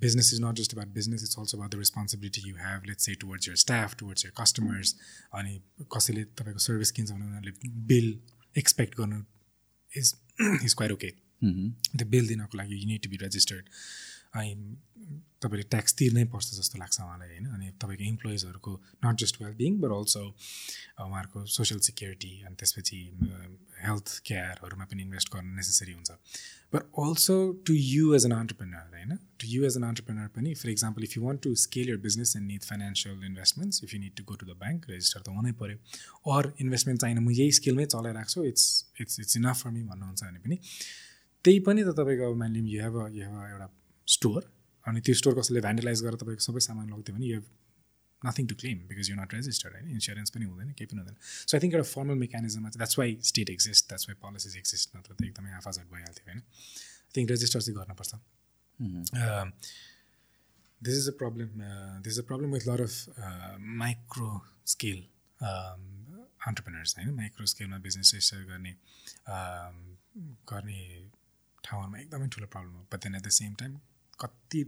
business is not just about business it's also about the responsibility you have let's say towards your staff towards your customers अनि कसैले तपाईँको सर्भिस किन्छ भने उनीहरूले बिल एक्सपेक्ट गर्नु इज इज क्वाइट ओके त्यो bill दिनको लागि you need to be registered अनि तपाईँले ट्याक्स तिर्नै पर्छ जस्तो लाग्छ उहाँलाई होइन? अनि तपाईँको इम्प्लोइजहरूको not just well being but also उहाँहरूको सोसियल सिक्युरिटी अनि त्यसपछि हेल्थ केयरहरूमा पनि इन्भेस्ट गर्नु नेसेसरी हुन्छ but also to you as an entrepreneur होइन to you as an entrepreneur पनि for example if you want to scale your business and need financial investments if you need to go to the bank register त हुनै पऱ्यो or investment चाहिने म यही स्किलमै चलाइरहेको छु it's it's it's enough for me भन्नुहुन्छ भने पनि त्यही पनि त तपाईँको अब मानिलिउँ यु हेभ यु हेभ एउटा स्टोर अनि त्यो स्टोर कसैले भ्यान्डलाइज गरेर तपाईँको सबै सामान लग्थ्यो भने you nothing to claim because you not registered होइन इन्सुरेन्स पनि हुँदैन केही पनि हुँदैन. सो आई थिङ्क एउटा फर्मल मेकानिजममा चाहिँ that's why state exist that's why policies exist नत्र त एकदमै हाफाजट भइहाल्थ्यो होइन? आई थिङ्क रेजिस्टर चाहिँ गर्नुपर्छ। This is a problem this is a problem with lot of micro scale entrepreneurs होइन? माइक्रो स्केलमा बिजनेस रेजिस्टर गर्ने गर्ने ठाउँहरूमा एकदमै ठुलो प्रब्लम हो। But then at the same time कति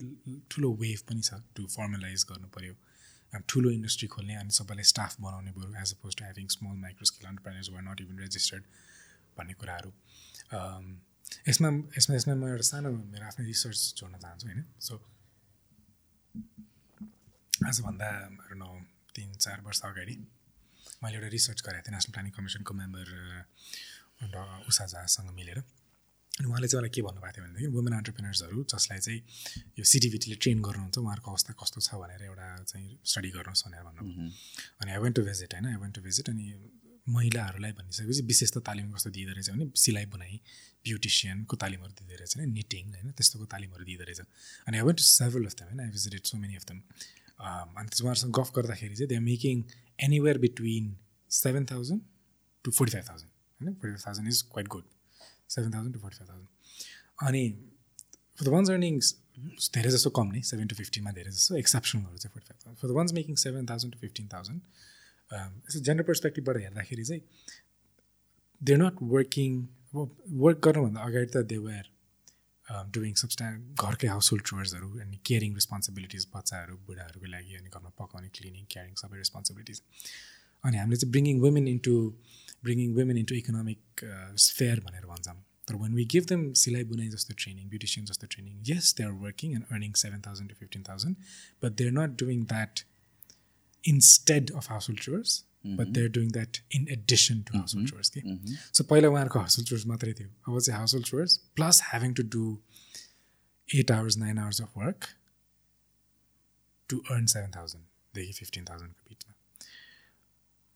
ठुलो वेभ पनि छ टु फर्मलाइज गर्नु पऱ्यो ठुलो इन्डस्ट्री खोल्ने अनि सबैलाई स्टाफ बनाउने बरु as opposed to having small micro scale entrepreneurs were not even registered भन्ने कुराहरू। यसमा यसमा यसमा म एउटा सानो मेरो आफ्नै रिसर्च जोड्न चाहन्छु होइन? सो आजभन्दा नौ तिन चार वर्ष अगाडि मैले एउटा रिसर्च गरेको थिएँ नेसनल प्लानिङ कमिसनको मेम्बर उषा झासँग मिलेर। अनि उहाँले चाहिँ मलाई के भन्नुभएको थियो भनेदेखि वुमेन अन्टरप्रिनर्सहरू जसलाई चाहिँ यो सिटिभिटीले ट्रेन गर्नुहुन्छ उहाँहरूको अवस्था कस्तो छ भनेर एउटा चाहिँ स्टडी गर्नुहोस् भनेर भन्नु अनि आई वेन्ट टु भिजिट होइन आई वेन्ट टु भिजिट अनि महिलाहरूलाई भनिसकेपछि विशेष त तालिम कस्तो दिँदो रहेछ भने सिलाइ बुनाइ ब्युटिसियनको तालिमहरू दिँदो रहेछ होइन निटिङ होइन त्यस्तोको तालिमहरू दिँदो रहेछ। अनि I went to several of them होइन I visited so many of them अनि त्यस उहाँहरूसँग गफ गर्दाखेरि चाहिँ they are making anywhere between seven thousand to forty five thousand होइन forty five thousand is quite good seven thousand to forty five thousand अनि for the ones earnings धेरै जस्तो कम नै सेभेन टु फिफ्टिनमा धेरै जस्तो एक्सेप्सनहरू चाहिँ forty five thousand for the ones making seven thousand to fifteen thousand यसो जेन्डर पर्सपेक्टिभबाट हेर्दाखेरि चाहिँ दे नट वर्किङ अब वर्क गर्नुभन्दा अगाडि त दे वेयर डुइङ सब्सटा घरकै हाउस होल्ड चोर्सहरू अनि केयरिङ रेस्पोन्सिबिलिटिज बच्चाहरू बुढाहरूको लागि अनि घरमा पकाउने क्लिनिङ क्यारिङ सबै रेस्पोन्सिबिलिटिज अनि हामीले चाहिँ bringing women into bringing women into economic sphere भनेर भन्छौँ तर वान वी गिभ देम सिलाइ बुनाइ जस्तो ट्रेनिङ ब्युटिसियन जस्तो training yes they are working and earning seven thousand to fifteen thousand but they are not doing that instead of household chores but they are doing that in addition to household chores कि so पहिला उहाँहरूको household chores मात्रै थियो। अब चाहिँ household chores plus having to do eight hours nine hours of work to earn seven थाउजन्डदेखि fifteen थाउजन्डको बिचमा।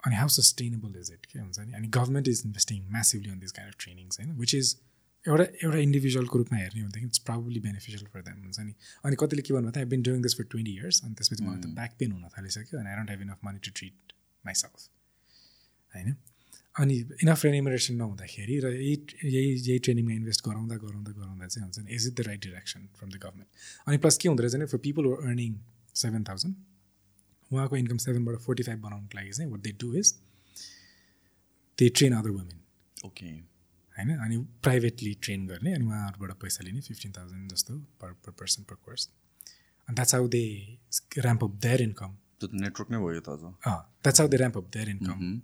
अनि हाउ सस्टेनेबल इज इट के हुन्छ नि अनि government is investing massively on this kind of trainings होइन विच इज एउटा एउटा इन्डिभिजुअलको रूपमा हेर्ने हो भनेदेखि it's probably beneficial for them हुन्छ नि? अनि कतिले के भन्नु I been doing this for twenty years अनि त्यसपछि मलाई त ब्याक पेन हुन थालिसक्यो अनि I don't have enough money to treat myself होइन? अनि इनफ रेनिमरेसन नहुँदाखेरि र यही यही यही ट्रेनिङमा इन्भेस्ट गराउँदा गराउँदा गराउँदा चाहिँ हुन्छ नि is it the right direction from the government अनि प्लस के हुँदो रहेछ भने for people were earning seven thousand उहाँको इन्कम सेभेनबाट फोर्टी फाइभ बनाउनुको लागि चाहिँ what they do is they train other women okay होइन? अनि प्राइभेटली ट्रेन गर्ने अनि उहाँहरूबाट पैसा लिने फिफ्टिन थाउजन्ड जस्तो per per person per course अनि that's how they ramp up their income network नै भयो त अझ। That's how they ramp up their income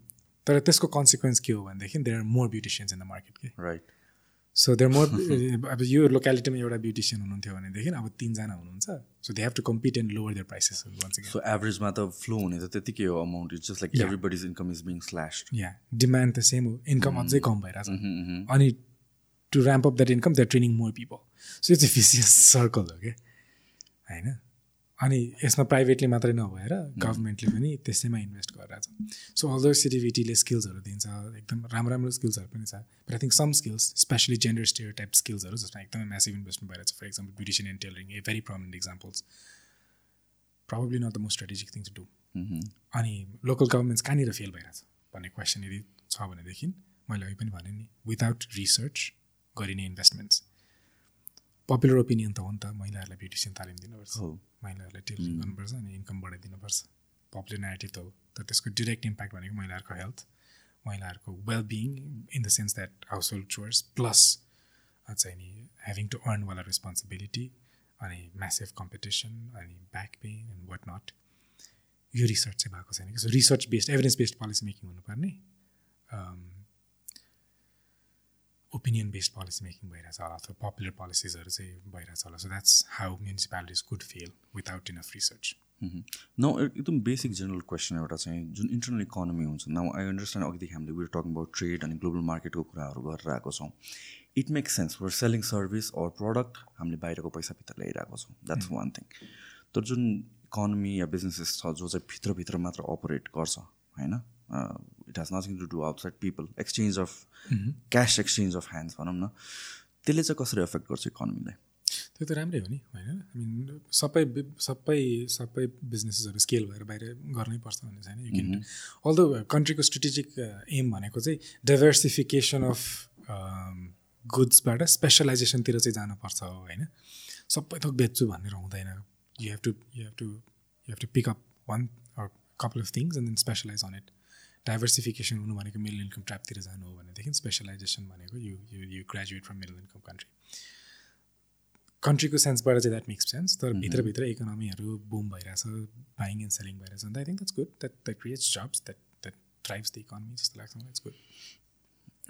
तर त्यसको कन्सिक्वेन्स के हो भनेदेखि there are more beauticians in the market के? राइट सो देयर मोर अब यो लोकालिटीमा एउटा ब्युटिसियन हुनुहुन्थ्यो भनेदेखि अब तिनजना हुनुहुन्छ। So they have to compete and lower their prices so एभरेजमा त फ्लो हुने त त्यतिकै हो amount is just like everybody's income is being slash yeah demand त सेम हो। इन्कम अझै कम भइरहेको छ अनि to ramp up that income that training more people so it's a vicious circle हो क्या होइन अनि यसमा प्राइभेटली मात्रै नभएर गभर्मेन्टले पनि त्यसैमा इन्भेस्ट गरिरहेको छ। सो अल्दो सिटिभिटीले स्किल्सहरू दिन्छ। एकदम राम्रो राम्रो स्किल्सहरू पनि छ। But I think some skills specially gender stereotype स्किल्सहरू जसमा एकदमै म्यासिभ इन्भेस्टमेन्ट भइरहेको छ। For example beautician and tailoring a very prominent examples probably not the most strategic thing to do अनि लोकल गभर्मेन्ट्स कहाँनिर फेल भइरहेछ भन्ने क्वेसन यदि छ भनेदेखि मैले अघि पनि भनेँ नि विदाउट रिसर्च गरिने इन्भेस्टमेन्ट्स पपुलर ओपिनियन त हो नि त महिलाहरूलाई ब्युटिसियन तालिम दिनुपर्छ महिलाहरूलाई टेलरिङ गर्नुपर्छ अनि इन्कम बढाइदिनुपर्छ पपुलर नेटिभ त हो। तर त्यसको डिरेक्ट इम्प्याक्ट भनेको महिलाहरूको हेल्थ महिलाहरूको wellbeing in the sense that household chores plus चाहिँ नि ह्याभिङ टु अर्न वाला रेस्पोन्सिबिलिटी अनि म्यासिभ कम्पिटिसन अनि back pain and what not यो रिसर्च चाहिँ भएको छैन research based evidence based policy making हुनुपर्ने ओपिनियन बेस्ड पोलिसी मेकिङ भइरहेछ होला अथवा पपुलर पोलिसिजहरू चाहिँ भइरहेछ होला so that's how municipalities could fail without enough research न एकदम बेसिक जेनरल क्वेसन एउटा चाहिँ जुन इन्टरनल इकोनोमी हुन्छ न आई अन्डरस्ट्यान्ड अघिदेखि हामीले वेयर टकिङ अबाउट ट्रेड अनि ग्लोबल मार्केटको कुराहरू गरेर आएको छौँ it makes sense for selling service or product हामीले बाहिरको पैसा भित्र ल्याइरहेको छौँ द्याट्स वान थिङ तर जुन इकोनोमी या बिजनेसेस छ जो चाहिँ भित्रभित्र मात्र अपरेट गर्छ होइन it has nothing to do outside people exchange of cash exchange of hands भनौँ न। त्यसले चाहिँ कसरी एफेक्ट गर्छ इकोनोमीलाई त्यो त राम्रै हो नि होइन? आई मिन सबै सबै सबै बिजनेसेसहरू स्केल भएर बाहिर गर्नै पर्छ भन्ने छैन यु क्यान अल्दो कन्ट्रीको स्ट्रेटेजिक एम भनेको चाहिँ डाइभर्सिफिकेसन अफ गुड्सबाट स्पेसलाइजेसनतिर चाहिँ जानुपर्छ होइन? सबै थोक बेच्छु भनेर हुँदैन। You have to you have to you have to pick up one couple of things and then specialize on it diversification हुनु भनेको मिडल इन्कम ट्र्यापतिर जानु हो भनेदेखि स्पेसलाइजेसन भनेको you you you graduate from middle income country कन्ट्रीको सेन्सबाट चाहिँ that makes sense तर भित्रभित्र इकोनोमीहरू बुम भइरहेछ बाइङ एन्ड सेलिङ भइरहेछ अन्त I think that's good that that creates jobs that that drives the economy जस्तो लाग्छ मलाई it's good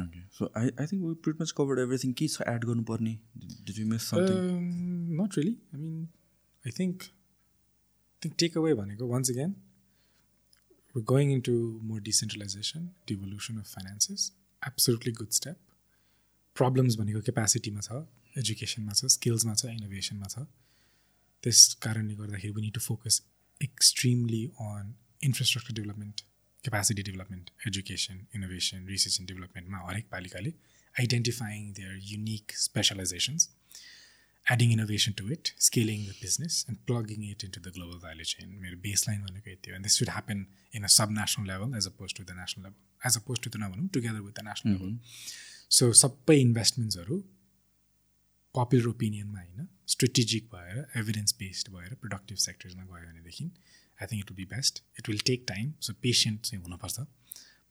okay so I I think we pretty much covered everything के छ एड गर्नुपर्ने did you miss something not really I mean I think think take away भनेको once again we're going into more decentralization, devolution of finances. Absolutely good step. Problems भनेको क्यापेसिटीमा छ एजुकेसनमा छ स्किल्समा छ इनोभेसनमा छ त्यस कारणले गर्दाखेरि we need to focus extremely on infrastructure development capacity development education innovation research and डेभलपमेन्टमा हरेक पालिकाले identifying their unique specialisations adding innovation to it scaling the business and plugging it into the global value chain मेरो base line भनेको यति हो and this should happen in a sub national level as opposed to the national level as opposed to the नभनौँ together with the national level so सबै इन्भेस्टमेन्ट्सहरू popular ओपिनियनमा होइन strategic भएर एभिडेन्स बेस्ड भएर प्रोडक्टिभ सेक्टर्समा गयो भनेदेखि I think it will be best it will take time so patient चाहिँ हुनुपर्छ.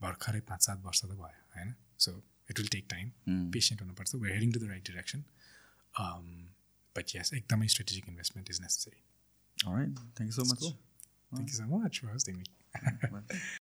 भर्खरै पाँच सात वर्ष त भयो होइन? So it will take time patient हुनुपर्छ. We heading to the right direction but यस एकदमै strategic investment is necessary All right. Thank you so much. Thank you so much for hosting me